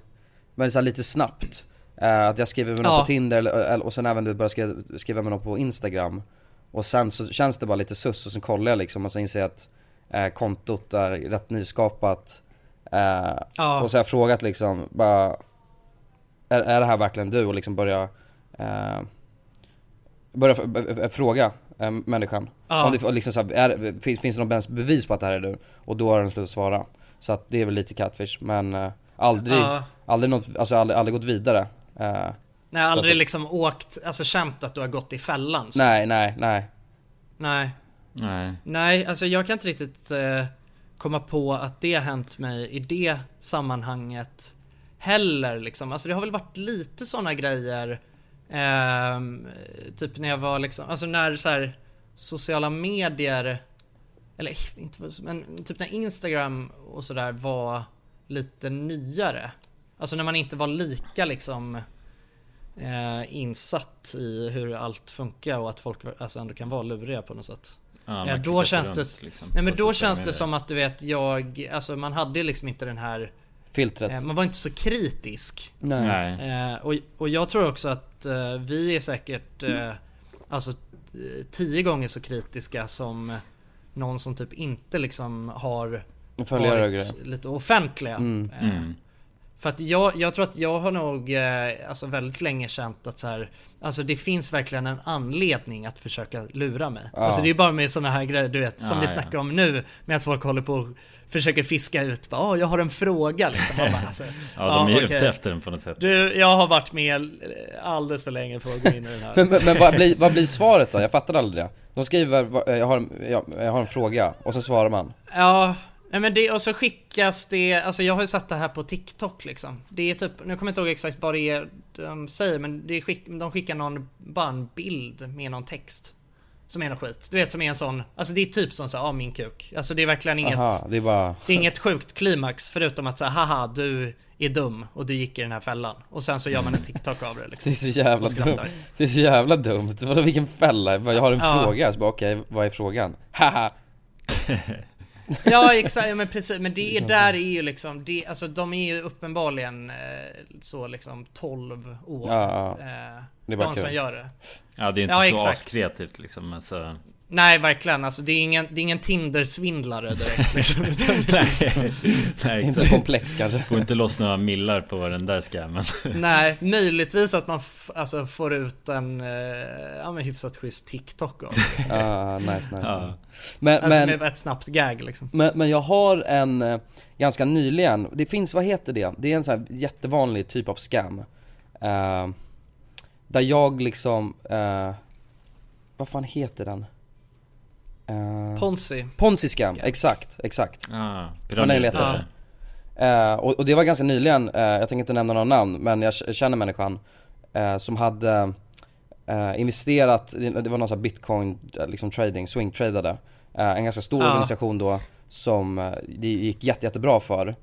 Men så lite snabbt Eh, Att jag skriver med någon Ja. på Tinder eller, och sen även du börjar skriva, skriva med någon på Instagram Och sen så känns det bara lite sus och sen kollar jag liksom och så inser jag att eh, kontot är rätt nyskapat eh, Ja. Och så har jag frågat liksom bara är, är det här verkligen du? Och liksom börja eh, Börja fråga eh, människan Ja. om det, liksom så här, är, finns, finns det någon bevis på att det här är du? Och då har den slutat svara Så att det är väl lite catfish men eh, aldrig, aldrig något, alltså aldrig, aldrig gått vidare eh, Nej, aldrig att- liksom åkt, alltså känt att du har gått i fällan. så. Nej, nej, nej Nej. Nej. Nej, alltså jag kan inte riktigt eh, komma på att det har hänt mig i det sammanhanget heller liksom. Alltså det har väl varit lite sådana grejer ehm, Typ när jag var liksom, alltså när så här sociala medier Eller inte men typ när Instagram och sådär var lite nyare Alltså när man inte var lika liksom eh, insatt i hur allt funkar och att folk alltså ändå kan vara luriga på något sätt. Ja, Eh, då känns runt, det, liksom, nej men då känns det som att du vet jag, alltså man hade liksom inte den här Filtret eh, Man var inte så kritisk. Nej, Nej. Eh, och, och jag tror också att eh, vi är säkert eh, Alltså tio gånger så kritiska som någon som typ inte liksom har Följare varit lite offentliga. Mm. Mm. För att jag, jag tror att jag har nog eh, alltså väldigt länge känt att så här, Alltså det finns verkligen en anledning att försöka lura mig. Ja. Alltså det är bara med såna här grejer du vet som Ja, vi ja. snackar om nu med att folk håller på och försöker fiska ut bara, "Åh, jag har en fråga liksom. Bara, alltså, <laughs> Ja, de är ju okej. ute efter den på något sätt. Du, jag har varit med eh, alldeles för länge för att gå in i den här. Men, men, men vad, blir, vad blir svaret då? Jag fattar aldrig det De skriver, vad- jag har, jag, jag har en fråga och så svarar man Ja, nej men det, och så skickas det, alltså jag har ju sett det här på TikTok liksom. Det är typ, nu kommer jag inte ihåg exakt vad det är de säger men det är skick, de skickar någon, bara en bild med någon text. Som är något skit. Du vet som är en sån, alltså det är typ som så ja min kuk. Alltså det är verkligen inget, Aha, det är bara det är inget sjukt klimax förutom att säga haha du är dum och du gick i den här fällan. Och sen så gör man en TikTok av det liksom. <laughs> Det är så jävla dumt Det är så jävla dumt, vadå vilken fälla? Jag har en Ja. fråga, så bara okej, vad är frågan? Haha! <laughs> Ja <laughs> exakt, ja, men precis. Men det är där är ju liksom, det, alltså de är ju uppenbarligen eh, så liksom 12 år. Ja, ja. Eh, Det är bara de som kul. gör det. Ja, det är inte Ja, så exakt. askreativt liksom. Alltså, Nej verkligen, alltså det är ingen, det är ingen Tinder-svindlare direkt <laughs> liksom. Nej, nej, Inte så komplex kanske Får inte loss några millar på den där scammen. <laughs> Nej, möjligtvis att man f- alltså, får ut en eh, ja, men hyfsat schysst TikTok av det. <laughs> Ah, nice, nice, Ja. nice. Men, Alltså men, med ett snabbt gag liksom. men, men jag har en, eh, ganska nyligen, det finns, vad heter det? Det är en sån här jättevanlig typ av scam eh, Där jag liksom, eh, vad fan heter den? Eh, Ponzi. Ponzi scam, exakt, exakt Ah, Vad ni letar efter. Eh, och, och det var ganska nyligen, eh, jag tänker inte nämna några namn, men jag känner människan som hade investerat, det var någon sån här bitcoin, liksom trading, swing tradade. En ganska stor Ja. organisation då som det gick jätte, jättebra för.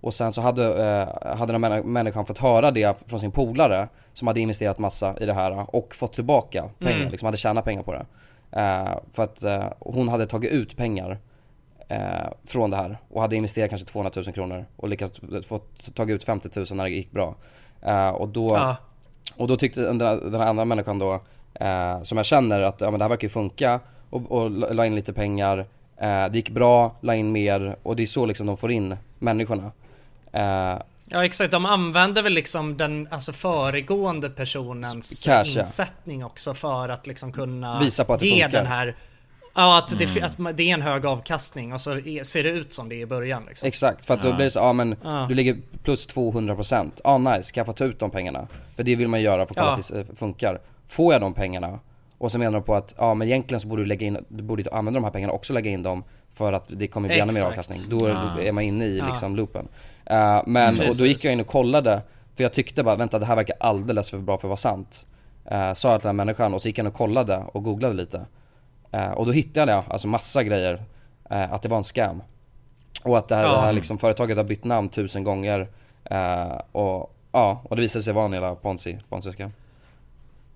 Och sen så hade, eh, hade den här människan fått höra det från sin polare som hade investerat massa i det här och fått tillbaka pengar, Mm. liksom hade tjänat pengar på det. Eh, för att eh, hon hade tagit ut pengar eh, från det här och hade investerat kanske 200 000 kronor och lyckats få tagit ut 50 000 när det gick bra. Eh, och då Ja. och då tyckte den, den här andra människan då, eh, som jag känner att ja, men det här verkar ju funka och, och la la in lite pengar, eh, det gick bra, la in mer och det är så liksom de får in människorna. Ja exakt, de använder väl liksom den alltså föregående personens Cash, ja. insättning också för att liksom kunna Visa på att det ge funkar. den här Ja, att det, Mm. att man- det är en hög avkastning och så är, ser det ut som det är i början liksom. Exakt, för att då blir det så, ja men Ja. du ligger plus 200% Ja ah, nice, kan jag få ta ut de pengarna? För det vill man göra för att kolla Ja. att det eh, funkar Får jag de pengarna? Och så menar de på att, ja men egentligen så borde du lägga in, du borde använda de här pengarna också lägga in dem För att det kommer bli ännu mer avkastning, då är, man inne i Ja. liksom loopen Eh, Men, och då gick jag in och kollade För jag tyckte bara, vänta det här verkar alldeles för bra för att vara sant uh, Sa jag till den här människan och så gick jag in och kollade och googlade lite Eh, Och då hittade jag alltså massa grejer Att det var en scam och att det här, Ja. det här liksom, företaget har bytt namn tusen gånger och ja, och det visade sig vara en hela ponzi, ponzi scam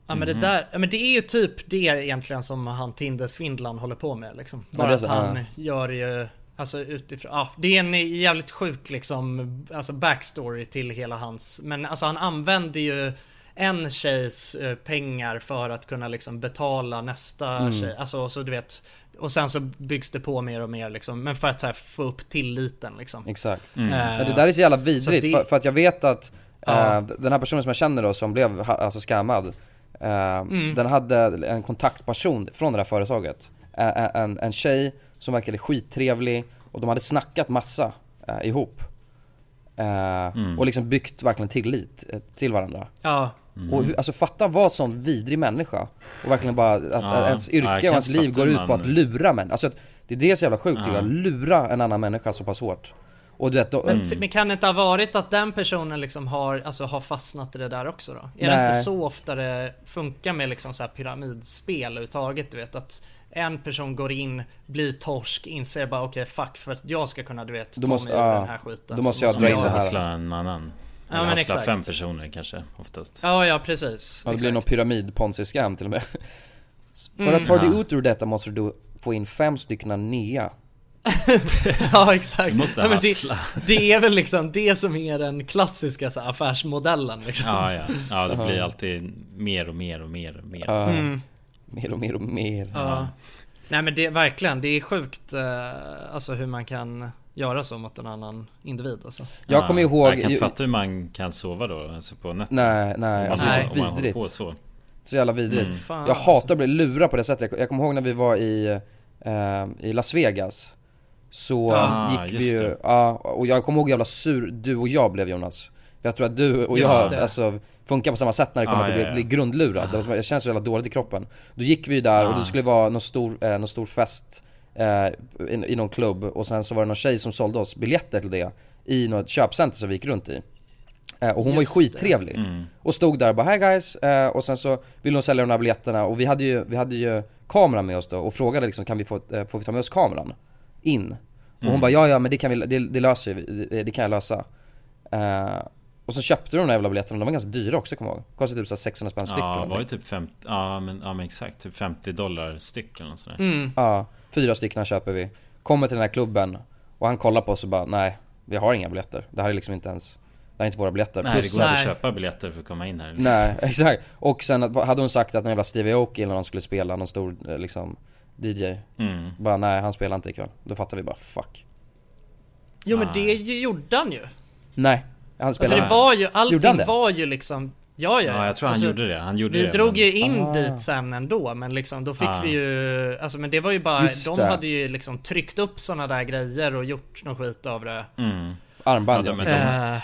Ja men det där, ja, men det är ju typ det egentligen som han Tinder-svindlaren håller på med liksom. Ja, Bara det är att han ja. gör ju, alltså utifrån, ja det är en jävligt sjuk liksom, alltså backstory till hela hans, men alltså han använder ju en tjejs eh, pengar för att kunna liksom betala nästa Mm. tjej, alltså så du vet och sen så byggs det på mer och mer liksom, men för att så här, få upp tilliten liksom. Exakt Mm. Men det där är så jävla vidrigt det- för, för att jag vet att Ja. eh, den här personen som jag känner då som blev alltså scammad Mm. Den hade en kontaktperson från det här företaget en, en tjej som verkade skittrevlig och de hade snackat massa eh, ihop eh, Och liksom byggt verkligen tillit eh, till varandra Ja. Och hur, alltså fatta vad sån vidrig människa Och verkligen bara att Ja. ens Ja, jag yrke kan och ens liv går ut på att lura män Alltså att det är det så jävla sjukt Ja. jag, lura en annan människa så pass hårt Och du vet, då, Men, men kan det inte ha varit att den personen liksom har, alltså har fastnat i det där också då? Är det Nej. inte så ofta det funkar med liksom så här pyramidspel överhuvudtaget? Du vet att en person går in, blir torsk, inser bara okej fuck för att jag ska kunna du vet ta måste- mig ur ja, den här skiten. då måste jag dra in det här. En annan. Ja, Eller men exakt. fem personer kanske oftast. Ja ja precis. ja, det blir någon pyramid ponzi scam till och med För Mm. att ta dig Ja. ut ur detta måste du få in fem stycken nya <laughs> ja exakt. Du måste Ja, det, det är väl liksom det som är den klassiska så här, affärsmodellen liksom. Ja, ja. ja det blir alltid mer och mer och mer och mer. Mm. Mer och mer och mer Ja. Nej men det är verkligen, det är sjukt eh, alltså hur man kan göra så mot en annan individ alltså. Jag kommer ihåg Jag kan ju- inte fatta hur man kan sova då, alltså på nätterna. Nej, nej, alltså Alltså, om så man håller vidrigt på så. Så jävla vidrigt. Mm. Fan, jag hatar att bli lurad på det sättet. Jag, jag kommer ihåg när vi var i, eh, i Las Vegas. Så Ah, gick vi ju, ja, och jag kommer ihåg hur jävla sur du och jag blev Jonas. Jag tror att du och Just jag, det. alltså funkar på samma sätt när det kommer Ah, till att ja, bli, ja. bli grundlurad. Det var, som- jag känns så jävla dåligt i kroppen. Då gick vi där och Ah. det skulle vara någon stor, eh, någon stor fest eh, i, i någon klubb och sen så var det någon tjej som sålde oss biljetter till det i något köpcenter som vi gick runt i. Eh, och hon var ju Just det. skittrevlig. Mm. Och stod där och bara 'Hi guys' eh, och sen så ville hon sälja de här biljetterna och vi hade ju, vi hade ju kameran med oss då och frågade liksom kan vi få, eh, får vi ta med oss kameran? In? Och hon Mm. bara ja ja men det kan vi, det, det löser vi, det, det kan jag lösa Och så köpte de de här jävla biljetterna, de var ganska dyra också kommer jag ihåg Kostade typ så här 600 spänn styck Ja, var ju typ 50, ja men, ja men exakt, typ 50 dollar styck eller något sådär. Mm. Ja, fyra stycken köper vi Kommer till den här klubben och han kollar på oss och bara nej Vi har inga biljetter, det här är liksom inte ens Det här är inte våra biljetter Nej det Plus går inte att- köpa biljetter för att komma in här. Nej, <laughs> exakt. Och sen att- hade hon sagt att någon jävla Stevie Aoki eller någon skulle spela, någon stor eh, liksom DJ Mm. Bara nej, han spelar inte ikväll. Då fattar vi bara fuck Jo men det ju- gjorde han ju. Nej, han Alltså spelar det var ju, Gjorde han allting det? var ju liksom Ja ja, Ja jag tror han alltså, gjorde det, han gjorde Vi det. drog men- ju in Ah. dit sen ändå men liksom då fick Ah. vi ju Alltså men det var ju bara Just De det. hade ju liksom tryckt upp såna där grejer och gjort någon skit av det Mm. Armband Ja, de- han. Eh,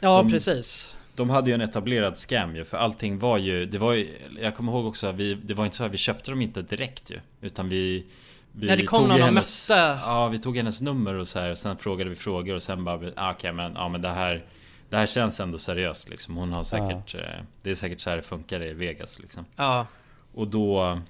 Ja de- precis De hade ju en etablerad scam ju, för allting var ju, det var ju, jag kommer ihåg också, vi, det var inte så här, vi köpte dem inte direkt ju. Utan vi, vi Nej, det kom tog någon ju och hennes, mötte. Ja, vi tog hennes nummer och så här, sen frågade vi frågor och sen bara, ah, okej men, ja men det här, det här känns ändå seriöst liksom. Hon har säkert, eh, det är säkert så här det funkar i Vegas liksom. Ja Och då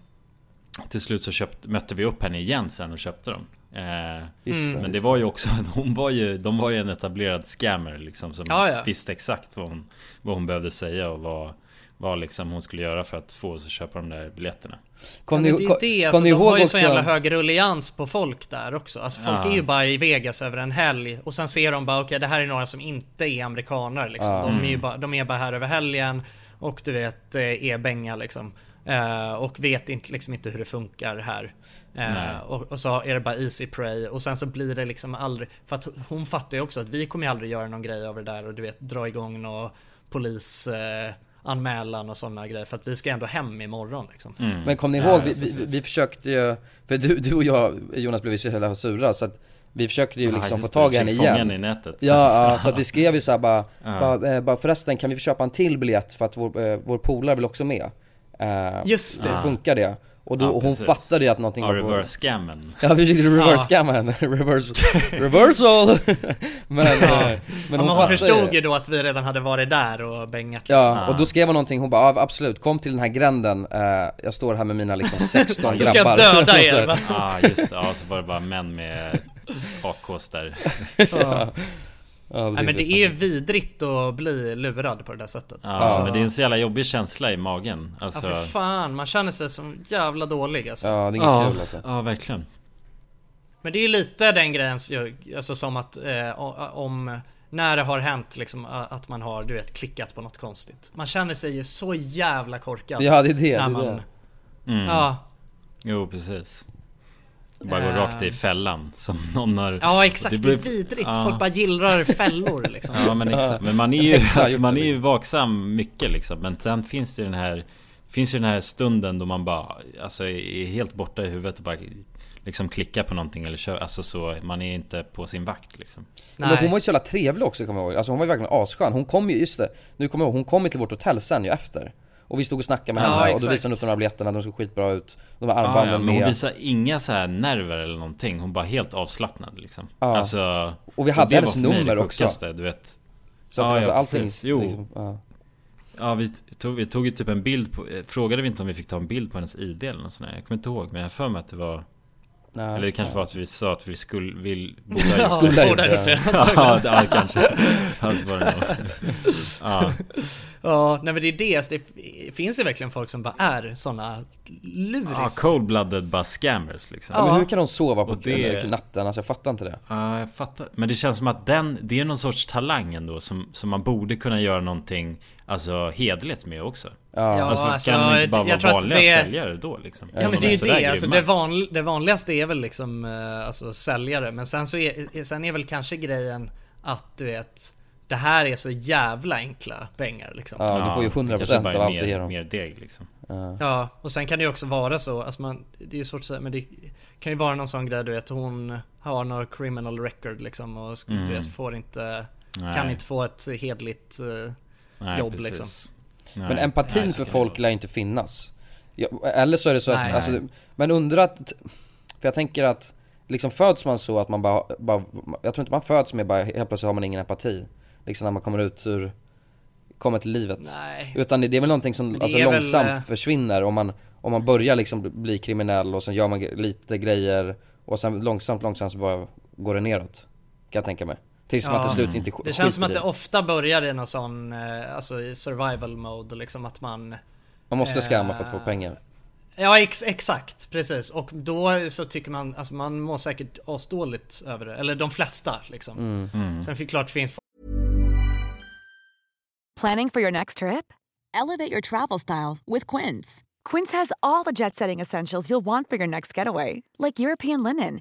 Till slut så köpt, mötte vi upp henne igen sen och köpte dem eh, det, Men det var ju också, <laughs> hon var ju, de var ju en etablerad scammer liksom Som Ja, ja. visste exakt vad hon, vad hon behövde säga och vad Vad liksom hon skulle göra för att få oss att köpa de där biljetterna Kom ni, det det, kom alltså, de ihåg har ju också så jävla hög rullians på folk där också. Alltså folk Ja. är ju bara i Vegas över en helg och sen ser de bara okej det här är några som inte är amerikaner liksom. Ja. De, är ju Mm. bara, de är bara här över helgen och du vet eh, är bänga liksom. Eh, och vet inte, liksom inte hur det funkar här. Eh, och, och så är det bara easy pray och sen så blir det liksom aldrig För att hon fattar ju också att vi kommer ju aldrig göra någon grej av det där och du vet dra igång någon polis eh, anmälan och sådana grejer för att vi ska ändå hem imorgon liksom. Mm. Men kom ni Ja, ihåg, vi, vi, vi försökte ju, för du, du och jag Jonas blev ju så jävla sura så att vi försökte ju liksom få tag i henne igen i nätet. Ja, ja, så att vi skrev ju såhär bara, Ja. bara, eh, bara förresten kan vi köpa en till biljett för att vår, eh, vår polare vill också med? Eh, Just det. Funkar det? Och, då, Ja, och hon precis. fattade ju att någonting Ja, var på reverse scammen. Ja försökte reverse henne, <laughs> reverse, reversal! <laughs> men, eh, Ja. men Men hon, hon fattade förstod ju då att vi redan hade varit där och bängat liksom. Ja, och då skrev hon någonting, hon bara absolut, kom till den här gränden, eh, jag står här med mina liksom 16 <laughs> Så grabbar ska jag döda er? Ja just det, ja så var det bara män med AKs där. ja. Ja, Nej men det är ju vidrigt att bli lurad på det där sättet. Ja, Alltså, men det är en så jävla jobbig känsla i magen. Alltså, Ja för fan, man känner sig som jävla dålig alltså. Ja, det är inget ja, kul alltså ja, verkligen. Men det är ju lite den grejen, alltså som att eh, om när det har hänt liksom att man har du vet klickat på något konstigt. Man känner sig ju så jävla korkad. Ja, det är det, när det är man, det. Mm. Ja, Jo precis. Bara gå Eh. rakt i fällan som någon har... ja exakt, det, beror- är vidrigt. Ja. Folk bara gillrar fällor liksom. Ja men exakt, men man är ju, <laughs> alltså, man det, är ju vaksam mycket liksom. Men sen finns det den här Finns ju den här stunden då man bara Alltså är helt borta i huvudet och bara Liksom klickar på någonting eller kör Alltså så man är inte på sin vakt liksom. Men hon var ju så jävla trevlig också kommer jag ihåg, alltså hon var ju verkligen asskön, hon kom ju, just det, nu kommer jag ihåg, hon kom ju till vårt hotell sen ju efter Och vi stod och snackade med Ja, henne och då visade hon upp de här biljetterna, de såg skitbra ut De här Ja, armbanden ja, men hon med visar inga så här nerver eller någonting Hon bara helt avslappnad liksom Ja. Alltså Och vi hade det hennes nummer också. sjukaste, Du vet Så att Ja, alltså ja, allting, precis. Jo. liksom, ja. Ja vi tog, vi tog ju typ en bild på eh, Frågade vi inte om vi fick ta en bild på hennes ID eller något sånt där? Jag kommer inte ihåg men jag har för mig att det var Nej, Eller det kanske var att vi sa att vi skulle, vill, <laughs> borde ha Ja, gjort Skulle ha borde ha gjort det. det. ja, <laughs> ja, kanske. Alltså det. Ja, Ja, nej men det är det. Det finns ju verkligen folk som bara är såna ja luris. cold-blooded bara scammers liksom. Ja, Ja. men hur kan de sova på det- natten? Alltså jag fattar inte det Ja, jag fattar. Men det känns som att den, det är någon sorts talang ändå som, som man borde kunna göra någonting Alltså hederligt med också. Ja, Ja, alltså, alltså, kan de inte bara jag vara tror att vanliga det- säljare då liksom? Ja men Som det är ju det, alltså det, van, det vanligaste är väl liksom eh, alltså säljare Men sen så är, sen är väl kanske grejen att du vet Det här är så jävla enkla pengar liksom ja, du får ju det 100% kanske bara av allt du mer, ger dem mer deg liksom. Ja, och sen kan det ju också vara så, alltså man, det är ju svårt att säga men det kan ju vara någon sån grej du vet hon har någon criminal record liksom och Mm. du vet får inte Kan inte få ett hedligt eh, Nej, jobb precis. liksom Nej. Men empatin Nej, för folk lär inte finnas. Ja, Eller så är det så att, Nej. alltså, men undrar att För jag tänker att Liksom föds man så att man bara, bara Jag tror inte man föds med bara helt plötsligt har man ingen empati. Liksom när man kommer ut ur Kommer till livet. Nej. Utan det det är väl någonting som alltså, är väl, långsamt eh, försvinner om man Om man börjar liksom bli kriminell och sen gör man lite grejer Och sen långsamt, långsamt så bara går det neråt Kan jag tänka mig Tills man Ja. till slut inte sk- Det känns som att det ofta börjar i någon sån, eh, alltså i survival mode liksom att man Man måste scamma för att få eh, pengar Ja ex exakt, precis. Och då så tycker man, alltså man mår säkert asdåligt över det. Eller de flesta liksom. mm. Mm. Sen fick klart finns Planning for your next trip? Elevate your travel style with Quince. Quince has all the jet setting essentials you'll want for your next getaway, like European linen,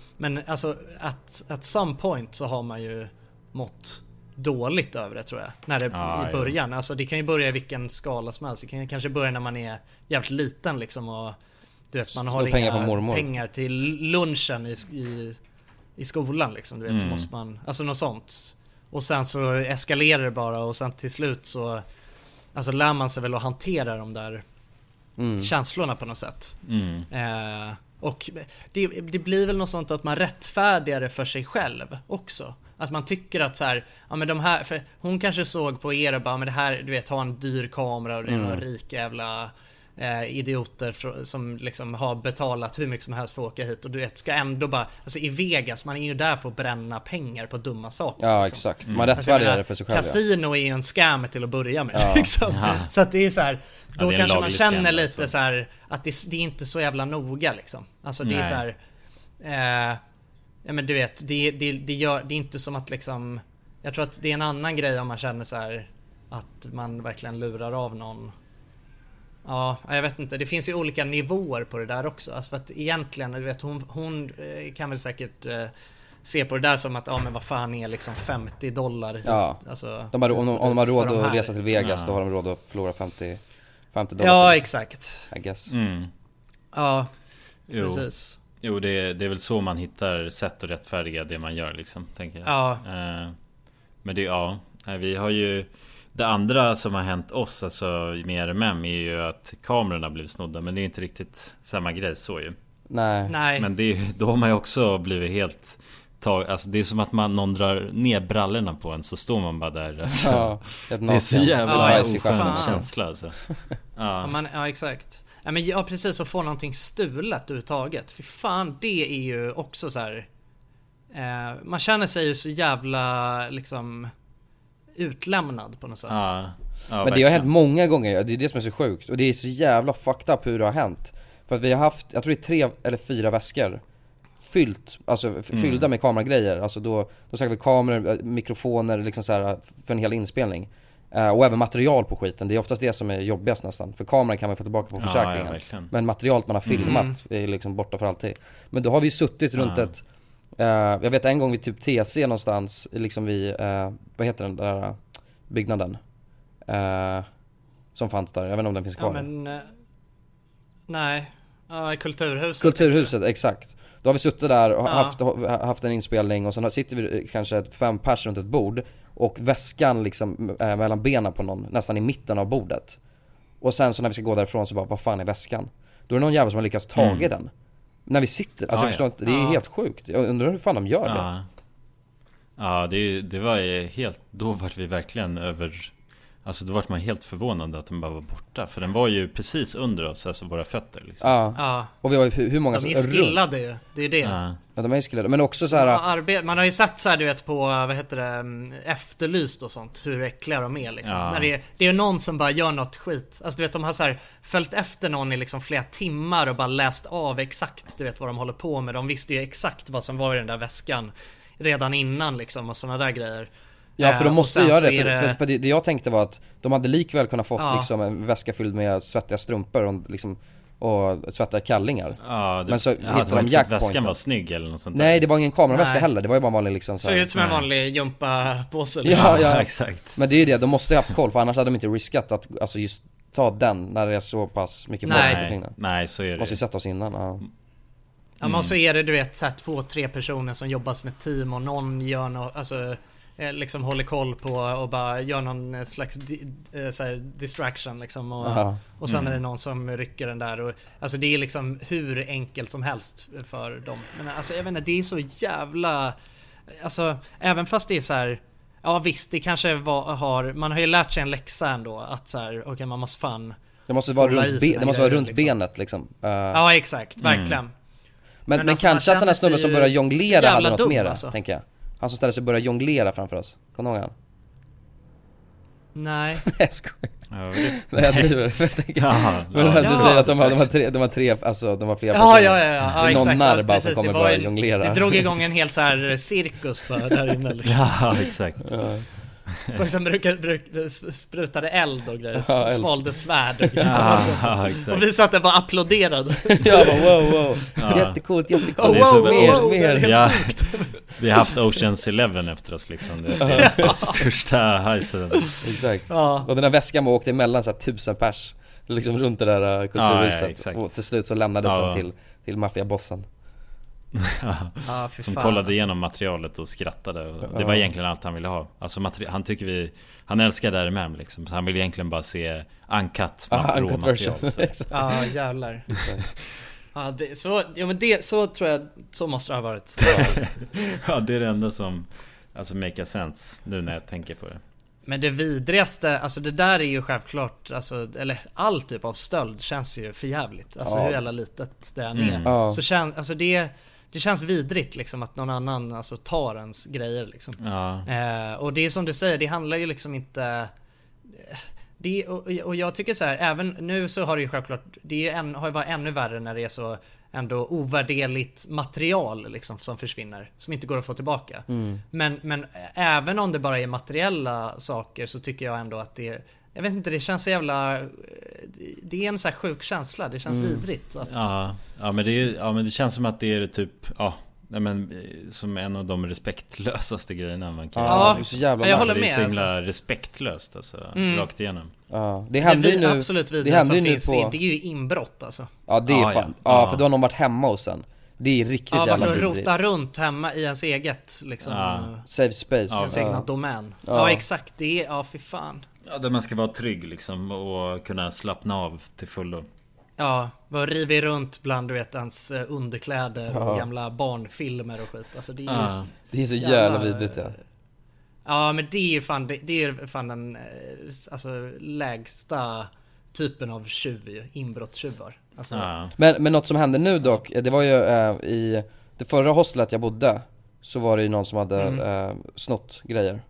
Men alltså at, at some point så har man ju mått dåligt över det tror jag. När det Ja, i början. Alltså det kan ju börja i vilken skala som helst. Det kan ju kanske börja när man är jävligt liten liksom och du vet man har Snor inga pengar pengar till lunchen i, i, i skolan liksom. Du vet så Mm. måste man, alltså något sånt. Och sen så eskalerar det bara och sen till slut så Alltså lär man sig väl att hantera de där Mm. känslorna på något sätt. Mm. Eh, och det, det blir väl något sånt att man rättfärdigar det för sig själv också. Att man tycker att så här, ja men de här, för hon kanske såg på er och bara, men det här, du vet, ha en dyr kamera och det är Mm. några rika jävla eh, idioter fr- som liksom har betalat hur mycket som helst för att åka hit och du vet ska ändå bara, alltså i Vegas, man är ju där för att bränna pengar på dumma saker. Ja liksom. exakt, man Alltså, jag rättfärdigar menar, det för sig själv ja. Casino är ju en scam till att börja med Ja. <laughs> liksom. Ja. Så att det är så här, Ja, då är kanske man känner scam, lite alltså. så här att det, det är inte så jävla noga liksom. Alltså det är Nej. så här, eh, ja men du vet, det, det, det, gör, det är inte som att liksom, jag tror att det är en annan grej om man känner så här att man verkligen lurar av någon. Ja, jag vet inte. Det finns ju olika nivåer på det där också. Alltså för att egentligen, du vet, hon, hon eh, kan väl säkert eh, se på det där som att, ja men vad fan är liksom 50 dollar hit? Ja, Alltså, de har, om, om de har råd de att här. resa till Vegas Ja. då har de råd att förlora 50, 50 dollar Ja, till, exakt. I guess Mm. Ja, Jo. precis. Jo, det, det är väl så man hittar sätt att rättfärdiga det man gör liksom, tänker jag. Ja. Eh, men det, ja, vi har ju Det andra som har hänt oss, alltså med RMM, är ju att kamerorna blivit snodda. Men det är inte riktigt samma grej så ju. Nej. Nej. Men det, är- då har man ju också blivit helt tag, alltså det är som att man, någon drar ner brallorna på en så står man bara där alltså. Ja, Det är så jävla Ja, oskön känsla alltså. <laughs> Ja, Ja, man, ja exakt. Ja, men ja precis, att få någonting stulet överhuvudtaget. För fan, det är ju också så här. Eh, man känner sig ju så jävla liksom utlämnad på något sätt. ja, ja Men det har hänt många gånger, det är det som är så sjukt. Och det är så jävla fucked up hur det har hänt. För att vi har haft, jag tror det är tre eller fyra väskor Fyllt, alltså Mm. fyllda med kameragrejer. Alltså då, då snackar vi kameror, eh, mikrofoner liksom så här för en hel inspelning. Eh, och även material på skiten, det är oftast det som är jobbigast nästan. För kameran kan man få tillbaka på Ja, försäkringen. ja. Men materialet man har filmat Mm. är liksom borta för alltid. Men då har vi suttit runt Ja. ett eh, Jag vet en gång vid typ TC någonstans, liksom vid, eh, vad heter den där eh, byggnaden? Eh, som fanns där, jag vet inte om den finns kvar. Ja men... Eh, nej. Ja, Kulturhuset. Kulturhuset, exakt. Då har vi suttit där och Ja. haft, haft en inspelning och sen sitter vi eh, kanske ett fem pers runt ett bord och väskan liksom äh, mellan benen på någon, nästan i mitten av bordet. Och sen så när vi ska gå därifrån så bara, vad fan är väskan? Då är det någon jävel som har lyckats tagit den. När vi sitter, alltså Ja, jag förstår ja. inte, det är Ja. helt sjukt. Jag undrar hur fan de gör det. Ja, det, det var ju helt, då vart vi verkligen över Alltså då vart man helt förvånad att den bara var borta För den var ju precis under oss, alltså våra fötter liksom. Ja. Ja. Och vi har ju hur, hur många De är som- skillade ju. Det är det. Ja. Ja de är ju skillade, men också så här. Ja, arbe- man har ju sett så här, du vet på, vad heter det, mm, Efterlyst och sånt, hur äckliga de är liksom. Ja. När det, är, det är någon som bara gör något skit. Alltså du vet de har så här följt efter någon i liksom flera timmar och bara läst av exakt, du vet vad de håller på med. De visste ju exakt vad som var i den där väskan redan innan liksom och sådana där grejer. Ja för Eh, de måste och sen göra det, för, för, för det, det jag tänkte var att de hade likväl kunnat fått Ja. liksom en väska fylld med svettiga strumpor och liksom och svettiga kallingar Ja, det, Men så ja, hittade det de att väskan jackpointen. var snygg eller något sånt där. Nej det var ingen kameraväska Nej. heller, det var ju bara en vanlig liksom så här. ut som en vanlig gympapåse liksom. Ja, ja, <laughs> exakt. Men det är ju det, de måste ju haft koll för annars hade de inte riskat att, alltså just ta den när det är så pass mycket folk Nej. Nej, så är det Måste ju ju. sett oss innan, ja. Ja men så är det du vet så här, två, tre personer som jobbar som ett team och någon gör något, alltså eh, liksom håller koll på och bara gör någon eh, slags di, eh, här, distraction liksom och, och sen Mm. är det någon som rycker den där och alltså det är liksom hur enkelt som helst för dem. Men alltså jag vet inte, det är så jävla Alltså även fast det är så här Ja visst det kanske var, har, man har ju lärt sig en läxa ändå att så här, okej man måste fan Det måste vara runt, be, det måste vara runt liksom. benet liksom uh, Ja exakt, verkligen. Men, men, men alltså, kanske att den här snubben som börjar jonglera hade något dum, mer alltså. tänker jag Han som ställer sig och börjar jonglera framför oss, kommer du ihåg han? Nej. Nej <laughs> jag skojar Ja, <laughs> Nej jag driver, Jaha, Men ja. du Ja. säger att de har, de har tre, de har tre, alltså de har flera Ja, personer ja, ja, ja, ja Det är exakt. någon narr ja, bara som kommer börja en- jonglera Det drog igång en hel så här cirkus där inne <laughs> liksom. ja exakt. <laughs> Folk som brukar, bruk, sprutade eld och grejer, Ja, svalde svärd och grejer. Ja, <laughs> ja, exakt. Och vi satt där bara applåderade. <laughs> Bara wow wow, Ja. jättecoolt, jättecoolt, Ja, det är så- mer, wow, mer Ja, vi har haft Oceans Eleven efter oss liksom. Det är den största hajsen. Exakt Ja. Och den här väskan var åkte emellan så här tusen pers Liksom runt det där uh, kulturhuset Ja, ja. Och till slut så lämnades Ja. den till, till maffiabossen <laughs> Fy Som fan, kollade alltså. igenom materialet och skrattade. Och det var egentligen allt han ville ha. Alltså han tycker vi... Han älskar RMM liksom. Så han vill egentligen bara se uncut Ah, uncut. Så. <laughs> Exakt. Ja jävlar. <laughs> Ja, det, så, ja men det, så tror jag, så måste det ha varit. ja det är det enda som... Alltså make sense nu när jag tänker på det. Men det vidrigaste, alltså det där är ju självklart, alltså, eller all typ av stöld känns ju för jävligt. Alltså Ja. hur jävla litet det än Mm. är. Ja. Så kän, alltså det, det känns vidrigt liksom att någon annan alltså, tar ens grejer liksom. Ja. Eh, och det är som du säger, det handlar ju liksom inte det, och, och jag tycker så här, även nu så har det ju självklart, det är en, har ju varit ännu värre när det är så ändå ovärderligt material liksom som försvinner, som inte går att få tillbaka. Mm. Men, men även om det bara är materiella saker så tycker jag ändå att det jag vet inte, det känns så jävla... Det är en så här sjuk känsla, det känns Mm. vidrigt. Att, Ja, ja, men det är, ja men det känns som att det är typ, ja Nej men eh, som en av de respektlösaste grejerna man kan Ja, det är så jävla jag alltså, håller Det är så med, himla respektlöst alltså, Mm. rakt igenom Ja, det hände ju nu Absolut Det vidare hände som ju nu på det är ju inbrott alltså. Ja det är Ja, fan, ja. ja, Ja. för då har någon varit hemma hos en Det är riktigt Ja, jävla vidrigt rota runt hemma i ens eget liksom. Ja. Safe space Ens ja. egna domän. Ja. Ja. exakt, det är, ja fy fan. Ja, där man ska vara trygg liksom och kunna slappna av till fullo Ja, bara rivit runt bland du vet ens eh, underkläder och Ja. gamla barnfilmer och skit. Alltså det är Ja. så Det är så jävla vidrigt ja Ja men det är ju fan, det, det är ju fan den eh, alltså, lägsta typen av tjuv ju, inbrottstjuvar. Alltså, Ja, Men, men något som hände nu dock, det var ju eh, i det förra hostelet jag bodde Så var det ju någon som hade Mm. eh, snott grejer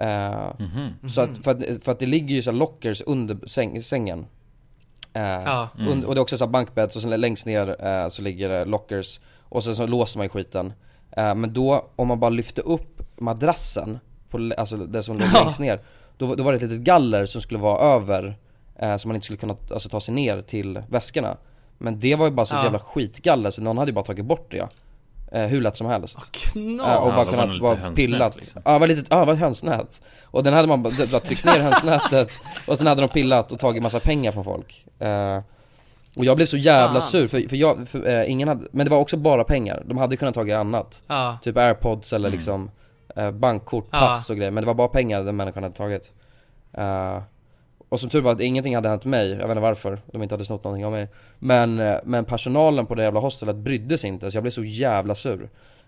eh, Mhm. Så att, för att, för att det ligger ju så lockers under säng, sängen eh, Ja. Mm. und, Och det är också så bunkbeds och sen längst ner eh, så ligger det lockers Och sen så låser man ju skiten Men då, om man bara lyfte upp madrassen, på, alltså det som låg Ja. längst ner då, då var det ett litet galler som skulle vara över Så man inte skulle kunna alltså, ta sig ner till väskorna Men det var ju bara så ett Ja. jävla skitgaller så någon hade ju bara tagit bort det eh, Hur lätt som helst Knas! Eh, och Ja, bara nog kunnat vara pillat liksom. Ja var lite, ja var ett hönsnät Och den hade man bara, bara tryckt ner hönsnätet Och sen hade de pillat och tagit massa pengar från folk eh, Och jag blev så jävla sur för, för jag, för, eh, ingen hade, men det var också bara pengar De hade kunnat tagit annat Ja. Typ airpods eller Mm. liksom eh, bankkort, Ja. pass och grejer Men det var bara pengar den människan hade tagit Och som tur var att ingenting hade hänt mig, jag vet inte varför de inte hade snott någonting av mig. Men, eh, men personalen på det jävla hostelet brydde sig inte så jag blev så jävla sur.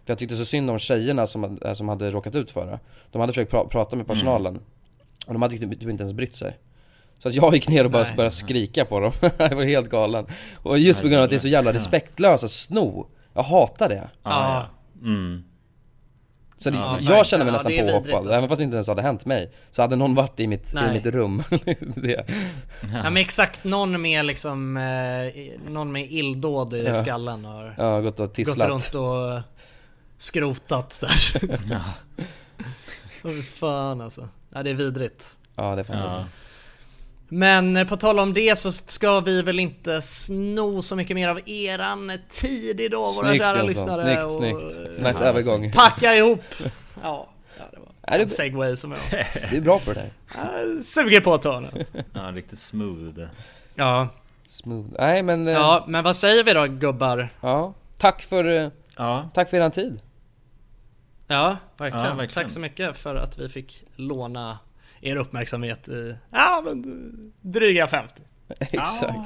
För jag tyckte så synd om tjejerna som, eh, som hade råkat ut för det. De hade försökt pra- prata med personalen. Och de hade typ, typ inte ens brytt sig. Så att jag gick ner och bara Nej. började skrika på dem, <laughs> jag var helt galen. Och just på grund av att det är så jävla respektlöst att sno. Jag hatar det. Ja, ja. Mm. Så det, Ja, jag verkligen. känner mig Ja, nästan vidrigt, påhoppad, alltså. även fast det inte ens hade hänt mig Så hade någon varit i mitt, i mitt rum <laughs> det. Ja men exakt, någon med liksom, eh, någon med illdåd i Ja. skallen har Ja, gått och gått runt och skrotat där. <laughs> Ja. Fan alltså. Ja det är vidrigt. Ja det är fan Ja. Men på tal om det så ska vi väl inte sno så mycket mer av eran tid idag våra Snyggt, kära Jonsson. lyssnare. Snyggt, och, snyggt. eh, Nice övergång Packa ihop! <laughs> Ja, ja det var Är du- en segway som jag <laughs> Du är bra på det där suger på att ta nu. ja, riktigt smooth Ja, Smooth, nej men eh, ja, men vad säger vi då gubbar? ja. Tack för, eh, Ja, tack för eran tid Ja, verkligen. Ja, verkligen. Tack så mycket för att vi fick låna er uppmärksamhet i, ja men dryga 50. <laughs> Exakt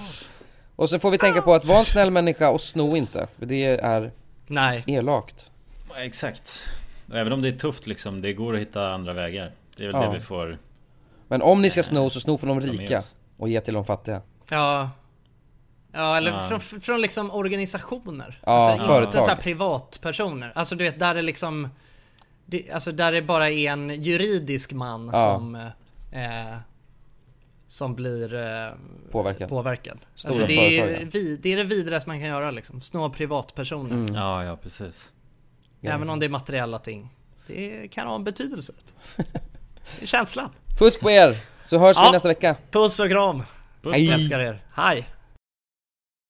Och så får vi tänka på att vara en snäll människa och sno inte, för det är Nej, elakt Ja, exakt Även om det är tufft liksom, det går att hitta andra vägar Det är väl Ja. det vi får Men om ni ska sno så sno från de rika och ge till de fattiga ja. Ja eller Ja. Från, från liksom organisationer. Ja, alltså, inte företag. så här privatpersoner. Alltså du vet där det liksom det, Alltså där det bara är en juridisk man Ja. som eh, Som blir eh, Påverkad. påverkad. Alltså, det, är, vi, det är det vidrigaste man kan göra liksom. Snå privatpersoner. Mm. Ja, ja precis Även om det är materiella ting. Det kan ha en betydelse. <laughs> Det är känslan. Puss på er, så hörs vi Ja. nästa vecka Puss och kram. Puss, Hej. Älskar er. Hej.